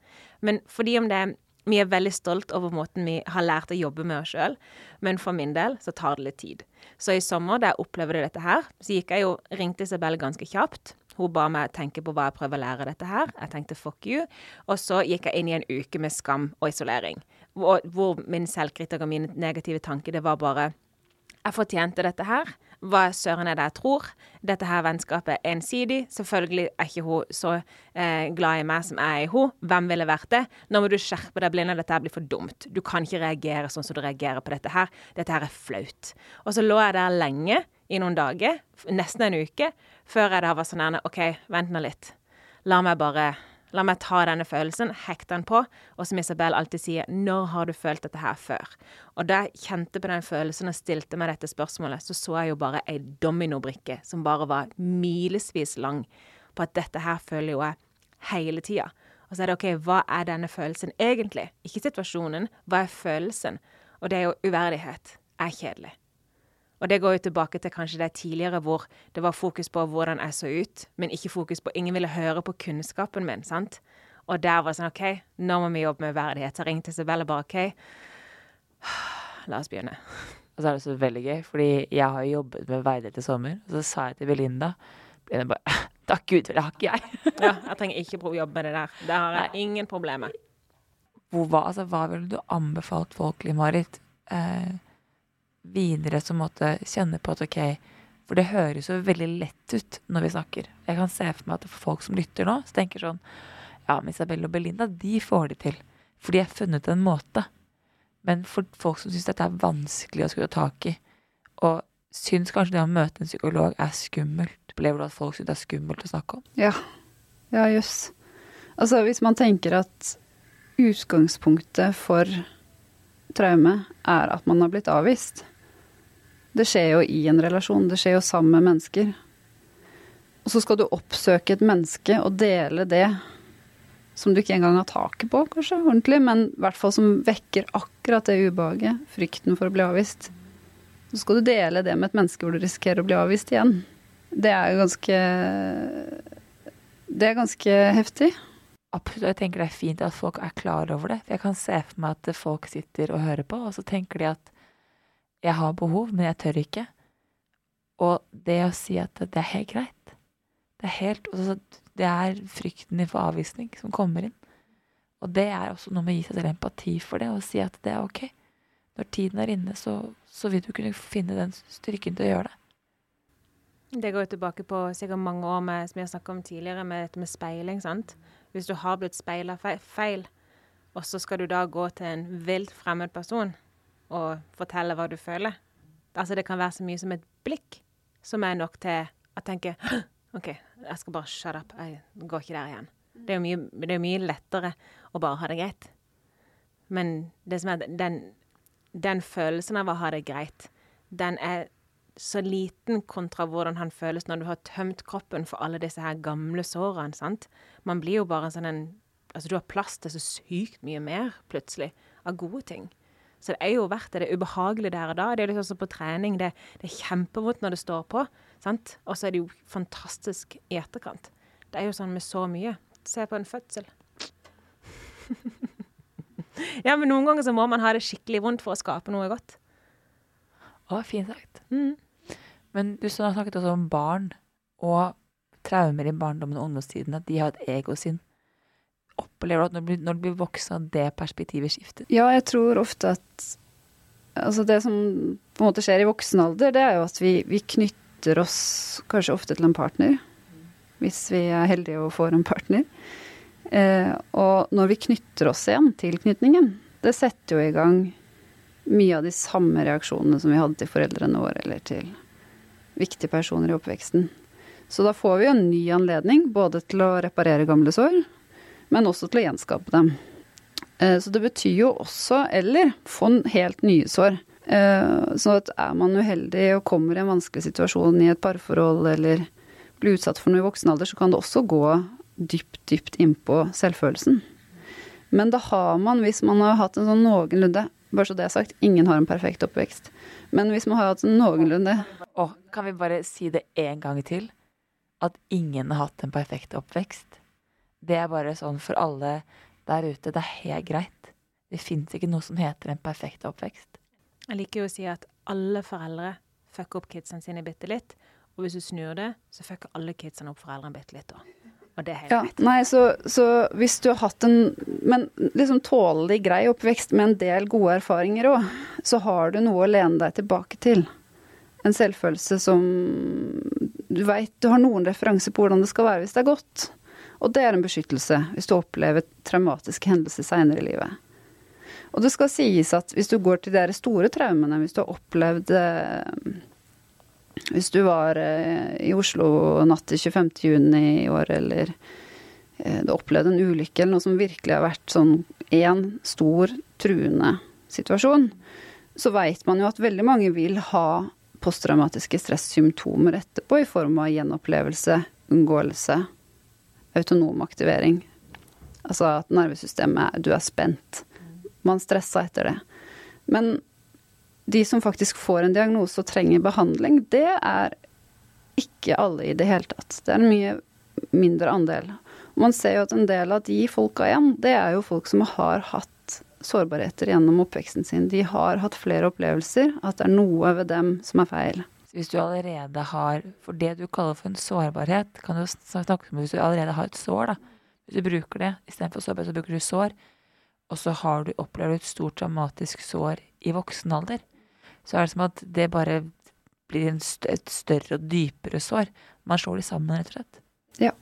Men fordi om det vi er veldig stolt over måten vi har lært å jobbe med oss sjøl, men for min del så tar det litt tid. Så i sommer, da jeg opplevde dette her, så gikk jeg jo ringte Isabel ganske kjapt. Hun ba meg tenke på hva jeg prøver å lære dette her. Jeg tenkte fuck you. Og så gikk jeg inn i en uke med skam og isolering. Hvor, hvor min selvkritikk og mine negative tanker, det var bare Jeg fortjente dette her. Hva søren er det jeg tror? Dette her vennskapet er ensidig. Selvfølgelig er ikke hun så eh, glad i meg som jeg er i henne. Hvem ville vært det? Nå må du skjerpe deg, Blinda. Dette her blir for dumt. Du kan ikke reagere sånn som du reagerer på dette her. Dette her er flaut. Og så lå jeg der lenge, i noen dager, nesten en uke, før jeg da var sånn her OK, vent nå litt. La meg bare La meg ta denne følelsen, hekte den på, og som Isabel alltid sier, når har du følt dette her før? Og da jeg kjente på den følelsen og stilte meg dette spørsmålet, så så jeg jo bare ei dominobrikke som bare var milesvis lang på at dette her føler jo jeg hele tida. Og så er det OK, hva er denne følelsen egentlig? Ikke situasjonen, hva er følelsen? Og det er jo uverdighet. Er kjedelig. Og det går jo tilbake til kanskje det tidligere hvor det var fokus på hvordan jeg så ut, men ikke fokus på Ingen ville høre på kunnskapen min, sant? Og der var det sånn OK, nå må vi jobbe med verdighet. Jeg ringte Isabelle bare OK, *sighs* la oss begynne. Og så er det så veldig gøy, fordi jeg har jo jobbet med verdighet i sommer, og så sa jeg til Belinda Belinda bare *laughs* Takk Gud, for det har ikke jeg. *laughs* Ja, jeg trenger ikke å jobbe med det der. Det har jeg ingen problemer med. Hvor, hva, altså, hva ville du anbefalt folk, Marit, eh, videre som måtte kjenne på at ok For det høres jo veldig lett ut når vi snakker. Jeg kan se for meg at folk som lytter nå, så tenker sånn Ja, men Isabel og Belinda, de får det til. For de har funnet en måte. Men for folk som syns dette er vanskelig å skulle ta tak i, og syns kanskje det å møte en psykolog er skummelt, opplever du at folk syns det er skummelt å snakke om? Ja. Ja, jøss. Altså, hvis man tenker at utgangspunktet for traume er at man har blitt avvist Det skjer jo i en relasjon, det skjer jo sammen med mennesker. Og så skal du oppsøke et menneske og dele det som du ikke engang har taket på, kanskje, ordentlig, men i hvert fall som vekker akkurat det ubehaget, frykten for å bli avvist. Så skal du dele det med et menneske hvor du risikerer å bli avvist igjen. Det er jo ganske Det er ganske heftig. Absolutt, og jeg tenker det er fint at folk er klar over det. For jeg kan se for meg at folk sitter og hører på, og så tenker de at jeg har behov, men jeg tør ikke. Og det å si at det er helt greit. Det er helt Det er frykten din for avvisning som kommer inn. Og det er også noe med å gi seg selv empati for det, og si at det er ok. Når tiden er inne, så, så vil du kunne finne den styrken til å gjøre det. Det går jo tilbake på sikkert mange år med, som vi har snakket om tidligere, med dette med speiling. sant? Hvis du har blitt speila feil, og så skal du da gå til en vilt fremmed person og fortelle hva du føler Altså Det kan være så mye som et blikk som er nok til å tenke OK, jeg skal bare shut up. Jeg går ikke der igjen. Det er jo mye, det er mye lettere å bare ha det greit. Men det som er den, den følelsen av å ha det greit, den er så liten kontra hvordan han føles når du har tømt kroppen for alle disse her gamle sårene. sant? Man blir jo bare sånn en Altså, du har plass til så sykt mye mer, plutselig, av gode ting. Så det er jo verdt det. Det er ubehagelig der og da. Det er liksom sånn som på trening. Det, det er kjempevondt når det står på, sant? Og så er det jo fantastisk i etterkant. Det er jo sånn med så mye. Se på en fødsel. *laughs* ja, men noen ganger så må man ha det skikkelig vondt for å skape noe godt. Å, fint sagt. Mm. Men du snakket også om barn og traumer i barndommen og ungdomstiden, at de har et egosinn. Opplever du at når du når du blir voksen, at det perspektivet skifter? Ja, jeg tror ofte at Altså det som på en måte skjer i voksen alder, det er jo at vi, vi knytter oss kanskje ofte til en partner. Hvis vi er heldige og får en partner. Eh, og når vi knytter oss igjen, tilknytningen, det setter jo i gang mye av de samme reaksjonene som vi hadde til foreldrene våre, eller til viktige personer i oppveksten. Så da får vi jo en ny anledning, både til å reparere gamle sår, men også til å gjenskape dem. Eh, Så det betyr jo også, eller få en helt nye sår. Eh, Så at er man uheldig og kommer i en vanskelig situasjon i et parforhold eller blir utsatt for noe i voksen alder, så kan det også gå dypt, dypt innpå selvfølelsen. Men da har man, hvis man har hatt en sånn noenlunde bare så det er sagt, ingen har en perfekt oppvekst. Men hvis man har hatt en noenlunde Å, kan vi bare si det en gang til? At ingen har hatt en perfekt oppvekst. Det er bare sånn for alle der ute. Det er helt greit. Det fins ikke noe som heter en perfekt oppvekst. Jeg liker jo å si at alle foreldre fucker opp kidsene sine bitte litt. Og hvis du snur det, så fucker alle kidsene opp foreldrene bitte litt òg. Og det er helt Ja, greit. nei, så, så hvis du har hatt en Men liksom tålelig grei oppvekst med en del gode erfaringer òg, så har du noe å lene deg tilbake til. En selvfølelse som Du veit du har noen referanser på hvordan det skal være hvis det er godt. Og det er en beskyttelse hvis du opplever traumatiske hendelser seinere i livet. Og det skal sies at hvis du går til de store traumene, hvis du har opplevd eh, Hvis du var eh, i Oslo natt til 25. juni i år, eller eh, du opplevde en ulykke eller noe som virkelig har vært sånn én stor, truende situasjon, så veit man jo at veldig mange vil ha posttraumatiske stressymptomer etterpå i form av gjenopplevelse, unngåelse, autonom aktivering. Altså at nervesystemet Du er spent. Man stressa etter det. Men de som faktisk får en diagnose og trenger behandling, det er ikke alle i det hele tatt. Det er en mye mindre andel. Man ser jo at en del av de folka igjen, det er jo folk som har hatt sårbarheter gjennom oppveksten sin. De har hatt flere opplevelser, at det er noe ved dem som er feil. Hvis du allerede har For det du kaller for en sårbarhet, kan du snakke om hvis du allerede har et sår, da. Hvis du bruker det istedenfor sårbarhet, så bruker du sår. Og så har du opplevd et stort traumatisk sår i voksen alder. Så er det som at det bare blir st et større og dypere sår. Man slår de sammen, rett og slett. Ja.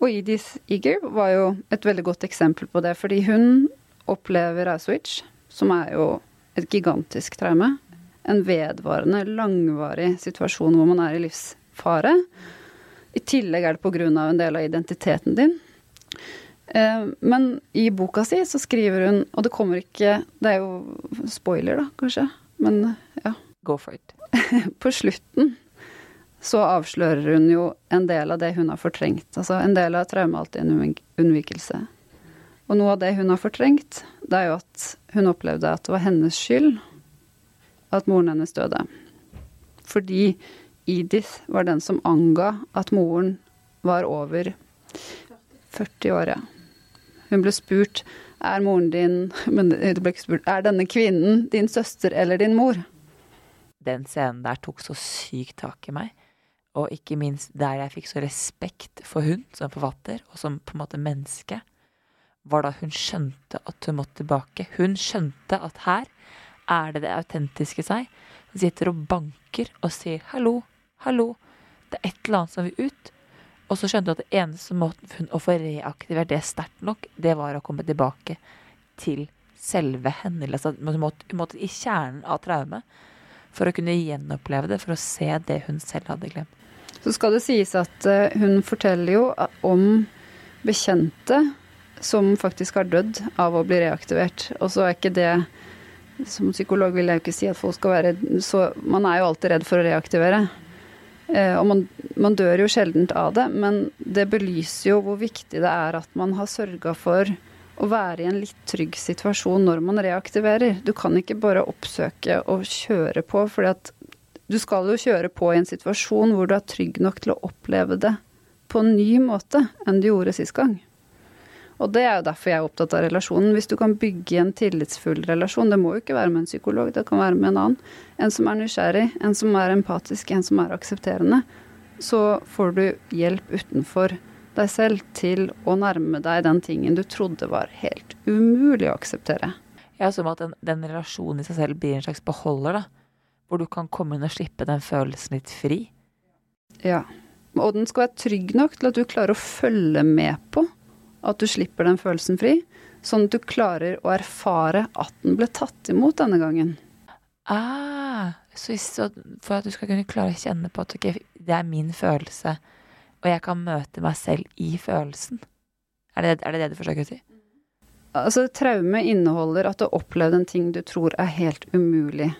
Og Edith Eager var jo et veldig godt eksempel på det, fordi hun opplever Auschwitz, som er jo et gigantisk traume. En vedvarende, langvarig situasjon hvor man er i livsfare. I tillegg er det av en del av identiteten din. Eh, Men i boka si så skriver hun, og det kommer ikke Det er jo spoiler, da, kanskje, men ja. Go for it. *laughs* På slutten så avslører hun jo en del av det hun har fortrengt. Altså en del av traumet er alltid en unnvik- unnvikelse. Og noe av det hun har fortrengt, det er jo at hun opplevde at det var hennes skyld at moren hennes døde. Fordi Edith var den som anga at moren var over 40 år. Hun ble spurt er moren din *laughs* Men det ble ikke spurt er denne kvinnen din søster eller din mor? Den scenen der tok så sykt tak i meg. Og ikke minst der jeg fikk så respekt for hun som forfatter, og som på en måte menneske, var da hun skjønte at hun måtte tilbake. Hun skjønte at her er det det autentiske seg som sitter og banker og sier 'hallo, hallo', det er et eller annet som vil ut. Og så skjønte hun at det eneste måten å få reaktivert det sterkt nok, det var å komme tilbake til selve henne. Altså, hun måtte, hun måtte i kjernen av traumet for å kunne gjenoppleve det, for å se det hun selv hadde glemt. Så skal det sies at eh, hun forteller jo om bekjente som faktisk har dødd av å bli reaktivert. Og så er ikke det Som psykolog vil jeg jo ikke si at folk skal være så Man er jo alltid redd for å reaktivere. Eh, og man, man dør jo sjeldent av det, men det belyser jo hvor viktig det er at man har sørga for å være i en litt trygg situasjon når man reaktiverer. Du kan ikke bare oppsøke og kjøre på, fordi at du skal jo kjøre på i en situasjon hvor du er trygg nok til å oppleve det på en ny måte enn du gjorde sist gang. Og det er jo derfor jeg er opptatt av relasjonen. Hvis du kan bygge en tillitsfull relasjon, det må jo ikke være med en psykolog, det kan være med en annen, en som er nysgjerrig, en som er empatisk, en som er aksepterende, så får du hjelp utenfor deg selv til å nærme deg den tingen du trodde var helt umulig å akseptere. Ja, som at den, den relasjonen i seg selv blir en slags beholder, da. Hvor du kan komme inn og slippe den følelsen litt fri. Ja. Og den skal være trygg nok til at du klarer å følge med på at du slipper den følelsen fri, sånn at du klarer å erfare at den ble tatt imot denne gangen. Ah, så, så for at du skal kunne klare å kjenne på at okay, det er min følelse, og jeg kan møte meg selv i følelsen. Er det er det, det du forsøker å si? Altså, traume inneholder at du har opplevd en ting du tror er helt umulig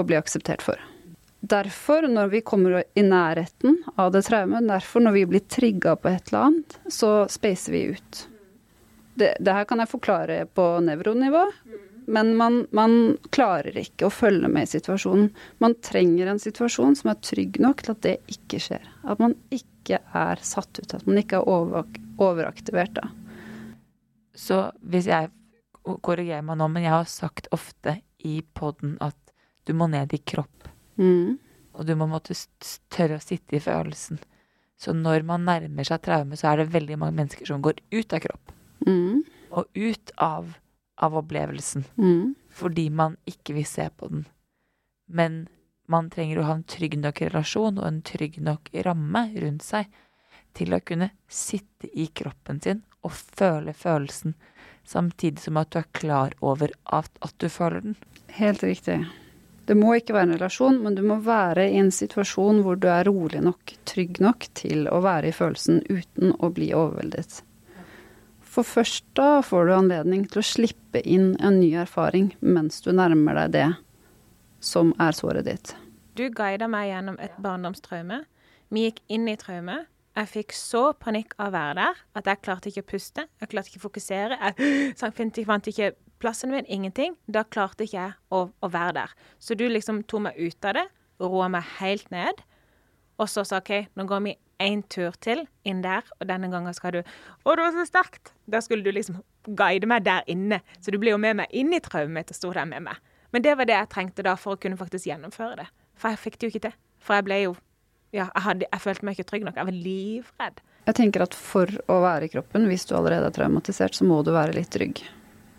å bli akseptert for. Derfor, når vi kommer i nærheten av det traumet, derfor når vi blir trigga på et eller annet, så spacer vi ut. det, det her kan jeg forklare på nevronivå, men man, man klarer ikke å følge med i situasjonen. Man trenger en situasjon som er trygg nok til at det ikke skjer. At man ikke er satt ut, at man ikke er over, overaktivert da. Så hvis jeg korrigerer meg nå, men jeg har sagt ofte i poden at du må ned i kropp. Mm. Og du må måtte tørre å sitte i følelsen. Så når man nærmer seg traume, så er det veldig mange mennesker som går ut av kropp. Mm. Og ut av, av opplevelsen. Mm. Fordi man ikke vil se på den. Men man trenger å ha en trygg nok relasjon og en trygg nok ramme rundt seg til å kunne sitte i kroppen sin og føle følelsen, samtidig som at du er klar over at, at du føler den. Helt riktig. Det må ikke være en relasjon, men du må være i en situasjon hvor du er rolig nok, trygg nok til å være i følelsen uten å bli overveldet. For først da får du anledning til å slippe inn en ny erfaring mens du nærmer deg det som er såret ditt. Du guida meg gjennom et barndomstraume. Vi gikk inn i traumet. Jeg fikk så panikk av å være der at jeg klarte ikke å puste. Jeg klarte ikke å fokusere. Jeg *gasps* fant ikke plassen min. Ingenting. Da klarte ikke jeg å, å være der. Så du liksom tok meg ut av det, roa meg helt ned. Og så sa OK, nå går vi én tur til inn der, og denne gangen skal du Å, det var så sterkt! Da skulle du liksom guide meg der inne. Så du ble jo med meg inn i traumet og sto der med meg. Men det var det jeg trengte da for å kunne faktisk gjennomføre det. For jeg fikk det jo ikke til. For jeg ble jo Ja, jeg, hadde, jeg følte meg ikke trygg nok. Jeg var livredd. Jeg tenker at for å være i kroppen, hvis du allerede er traumatisert, så må du være litt trygg.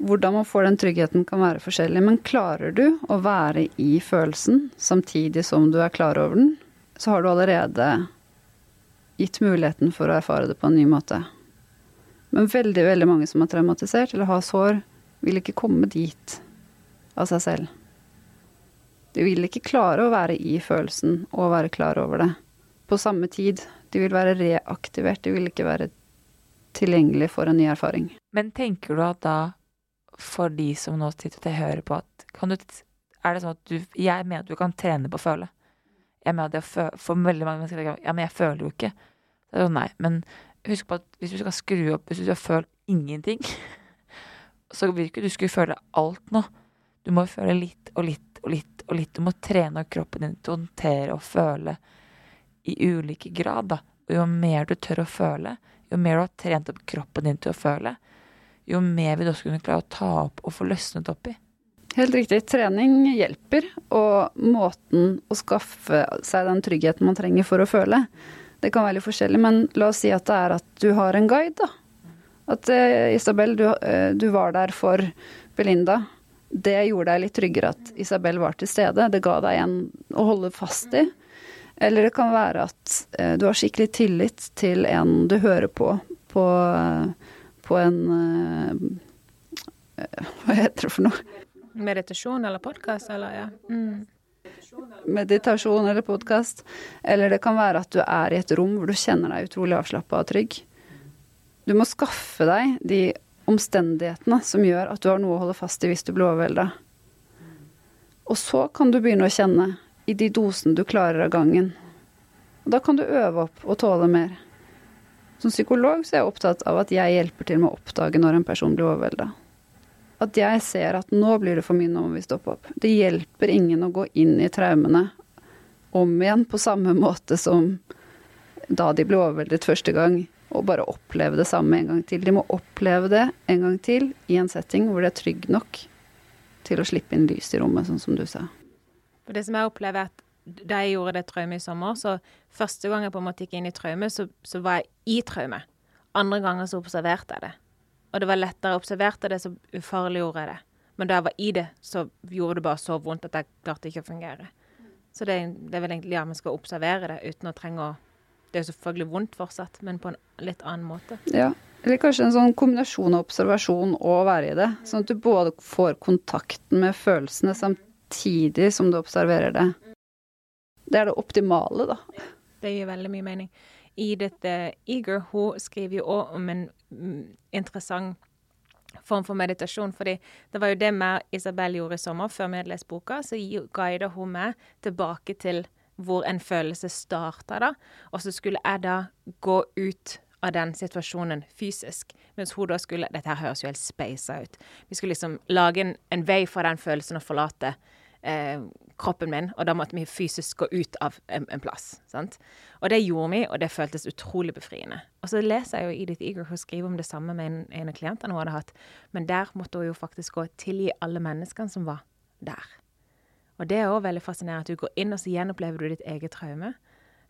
Hvordan man får den tryggheten kan være forskjellig, men klarer du å være i følelsen samtidig som du er klar over den, så har du allerede gitt muligheten for å erfare det på en ny måte. Men veldig, veldig mange som er traumatisert eller har sår, vil ikke komme dit av seg selv. De vil ikke klare å være i følelsen og være klar over det på samme tid. De vil være reaktivert, de vil ikke være tilgjengelig for en ny erfaring. Men tenker du at da, for de som nå sitter og hører på, at kan du, er det sånn at du Jeg mener at du kan trene på å føle. Jeg mener at det å For veldig mange mennesker ja, men jeg føler jo ikke. Det er sånn, nei, men husk på at hvis du skal skru opp Hvis du har følt ingenting, *laughs* så vil ikke du skulle føle alt nå. Du må føle litt og litt og litt og litt. Du må trene kroppen din til å håndtere og føle i ulike grad, da. Og jo mer du tør å føle, jo mer du har trent opp kroppen din til å føle, jo mer vil du også kunne klare å ta opp og få løsnet opp i. Helt riktig. Trening hjelper, og måten å skaffe seg den tryggheten man trenger for å føle, det kan være litt forskjellig, men la oss si at det er at du har en guide, da. At eh, Isabel, du, eh, du var der for Belinda. Det gjorde deg litt tryggere at Isabel var til stede. Det ga deg en å holde fast i. Eller det kan være at eh, du har skikkelig tillit til en du hører på på, eh, på en eh, Hva heter det for noe? Meditasjon eller podkast eller ja. Mm. meditasjon eller podkast. Eller det kan være at du er i et rom hvor du kjenner deg utrolig avslappa og trygg. Du må skaffe deg de omstendighetene som gjør at du har noe å holde fast i hvis du blir overvelda. Og så kan du begynne å kjenne i de dosene du klarer av gangen. Og da kan du øve opp og tåle mer. Som psykolog så er jeg opptatt av at jeg hjelper til med å oppdage når en person blir overvelda. At jeg ser at nå blir det for mye, nå må vi stoppe opp. Det hjelper ingen å gå inn i traumene om igjen på samme måte som da de ble overveldet første gang, og bare oppleve det samme en gang til. De må oppleve det en gang til i en setting hvor det er trygg nok til å slippe inn lys i rommet, sånn som du sa. For det som jeg opplever er at da jeg gjorde det traumet i sommer, så første gang jeg på en måte gikk inn i traume, så, så var jeg i traume. Andre ganger så observerte jeg det. Og det var lettere å observere det, så ufarliggjorde jeg det. Men da jeg var i det, så gjorde det bare så vondt at jeg klarte ikke å fungere. Så det, det er vel egentlig ja, man skal observere det uten å trenge å Det er jo selvfølgelig vondt fortsatt, men på en litt annen måte. Ja. Eller kanskje en sånn kombinasjon av observasjon og å være i det. Sånn at du både får kontakten med følelsene samtidig som du observerer det. Det er det optimale, da. Det gir veldig mye mening. Edith uh, Eager hun skriver jo òg om en mm, interessant form for meditasjon. fordi det var jo det mer Isabel gjorde i sommer, før vi hadde lest boka. Så guida hun meg tilbake til hvor en følelse starta, da. Og så skulle jeg da gå ut av den situasjonen fysisk. Mens hun da skulle Dette her høres jo helt speisa ut. Vi skulle liksom lage en, en vei for den følelsen og forlate eh, kroppen min, og da måtte vi fysisk gå ut av en, en plass. Sant? Og det gjorde vi, og det føltes utrolig befriende. Og så leser jeg jo Edith Eager hun skriver om det samme med en, en av klientene hun hadde hatt, men der måtte hun jo faktisk gå tilgi alle menneskene som var der. Og det er òg veldig fascinerende at du går inn og så gjenopplever du ditt eget traume,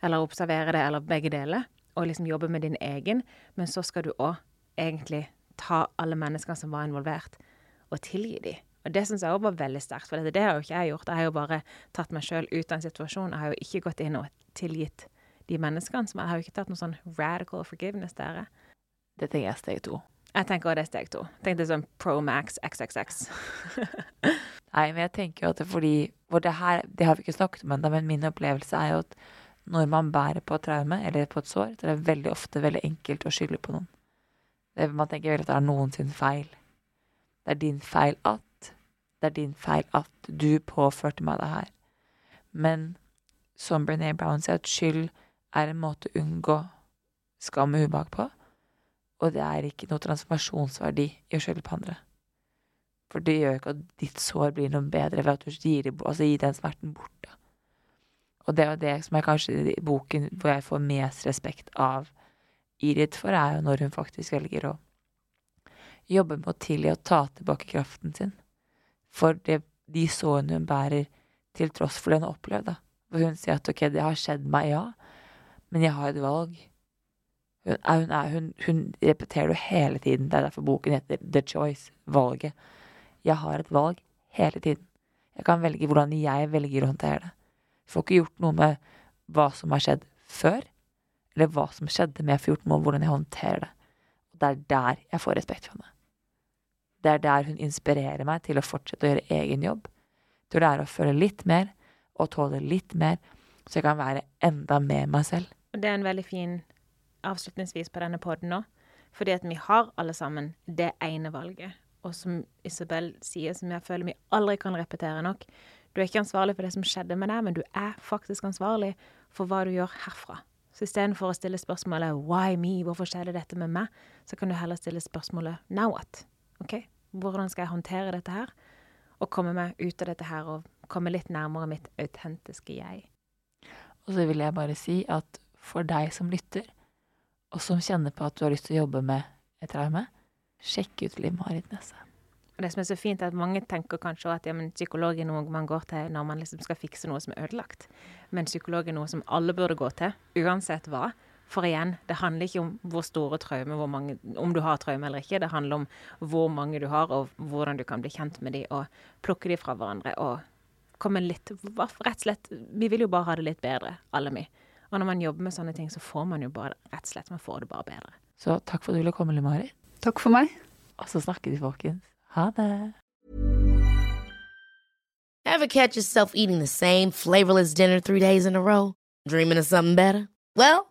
eller observerer det, eller begge deler, og liksom jobber med din egen, men så skal du òg egentlig ta alle menneskene som var involvert, og tilgi dem. Og det syns jeg òg var veldig sterkt, for det, det har jo ikke jeg gjort. Jeg har jo bare tatt meg sjøl ut av en situasjon. Jeg har jo ikke gått inn og tilgitt de menneskene. Som jeg har jo ikke tatt noe sånn radical forgiveness der. Det tenker jeg er steg to. Jeg tenker også det er steg to. Tenk det sånn Pro Max XXX. *laughs* Nei, men jeg tenker jo at det er fordi For det her, det har vi ikke snakket om ennå, men min opplevelse er jo at når man bærer på et traume eller på et sår, så er det veldig ofte veldig enkelt å skylde på noen. Det, man tenker veldig at det er noen sin feil. Det er din feil at det er din feil at du påførte meg det her. Men som Brené Brown sier, at skyld er en måte å unngå skam og ubehag på. Og det er ikke noe transformasjonsverdi i å skylde på andre. For det gjør ikke at ditt sår blir noe bedre ved at du gir, altså gir den smerten bort. Da. Og det er det som er kanskje boken hvor jeg får mest respekt av Irid for, er jo når hun faktisk velger å jobbe med å tilgi og ta tilbake kraften sin for det, de sårene hun bærer, til tross for det hun har opplevd. Da. For hun sier at ok, det har skjedd meg, ja, men jeg har et valg. Hun, er, hun, er, hun, hun repeterer det hele tiden. Det er derfor boken heter The Choice, valget. Jeg har et valg hele tiden. Jeg kan velge hvordan jeg velger å håndtere det. Jeg får ikke gjort noe med hva som har skjedd før, eller hva som skjedde, men jeg får med hvordan jeg håndterer det. Og det er der jeg får respekt for henne. Det er der hun inspirerer meg til å fortsette å gjøre egen jobb. Til å lære å føle litt mer og tåle litt mer, så jeg kan være enda mer meg selv. Det er en veldig fin avslutningsvis på denne poden nå. Fordi at vi har alle sammen det ene valget. Og som Isabel sier, som jeg føler vi aldri kan repetere nok, du er ikke ansvarlig for det som skjedde med deg, men du er faktisk ansvarlig for hva du gjør herfra. Så istedenfor å stille spørsmålet 'why me', hvorfor skjedde dette med meg, så kan du heller stille spørsmålet 'now what'? OK, hvordan skal jeg håndtere dette her? Og komme meg ut av dette her og komme litt nærmere mitt autentiske jeg. Og så vil jeg bare si at for deg som lytter, og som kjenner på at du har lyst til å jobbe med et traume, sjekk ut Liv Marit Nesse. Og det som er så fint, er at mange tenker kanskje at ja, men psykolog er noe man går til når man liksom skal fikse noe som er ødelagt. Men psykolog er noe som alle burde gå til, uansett hva. For igjen, det handler ikke om hvor store traumer, hvor mange, om du har traume eller ikke. Det handler om hvor mange du har, og hvordan du kan bli kjent med dem, og plukke dem fra hverandre. Og komme litt Rett og slett Vi vil jo bare ha det litt bedre, alle vi. Og når man jobber med sånne ting, så får man jo bare rett og slett man får det bare bedre. Så takk for at du ville komme, Limari. Takk for meg. Og så snakkes vi, folkens. Ha det. Ever catch yourself eating the same flavorless dinner three days in a row? Dreaming of something better? Well,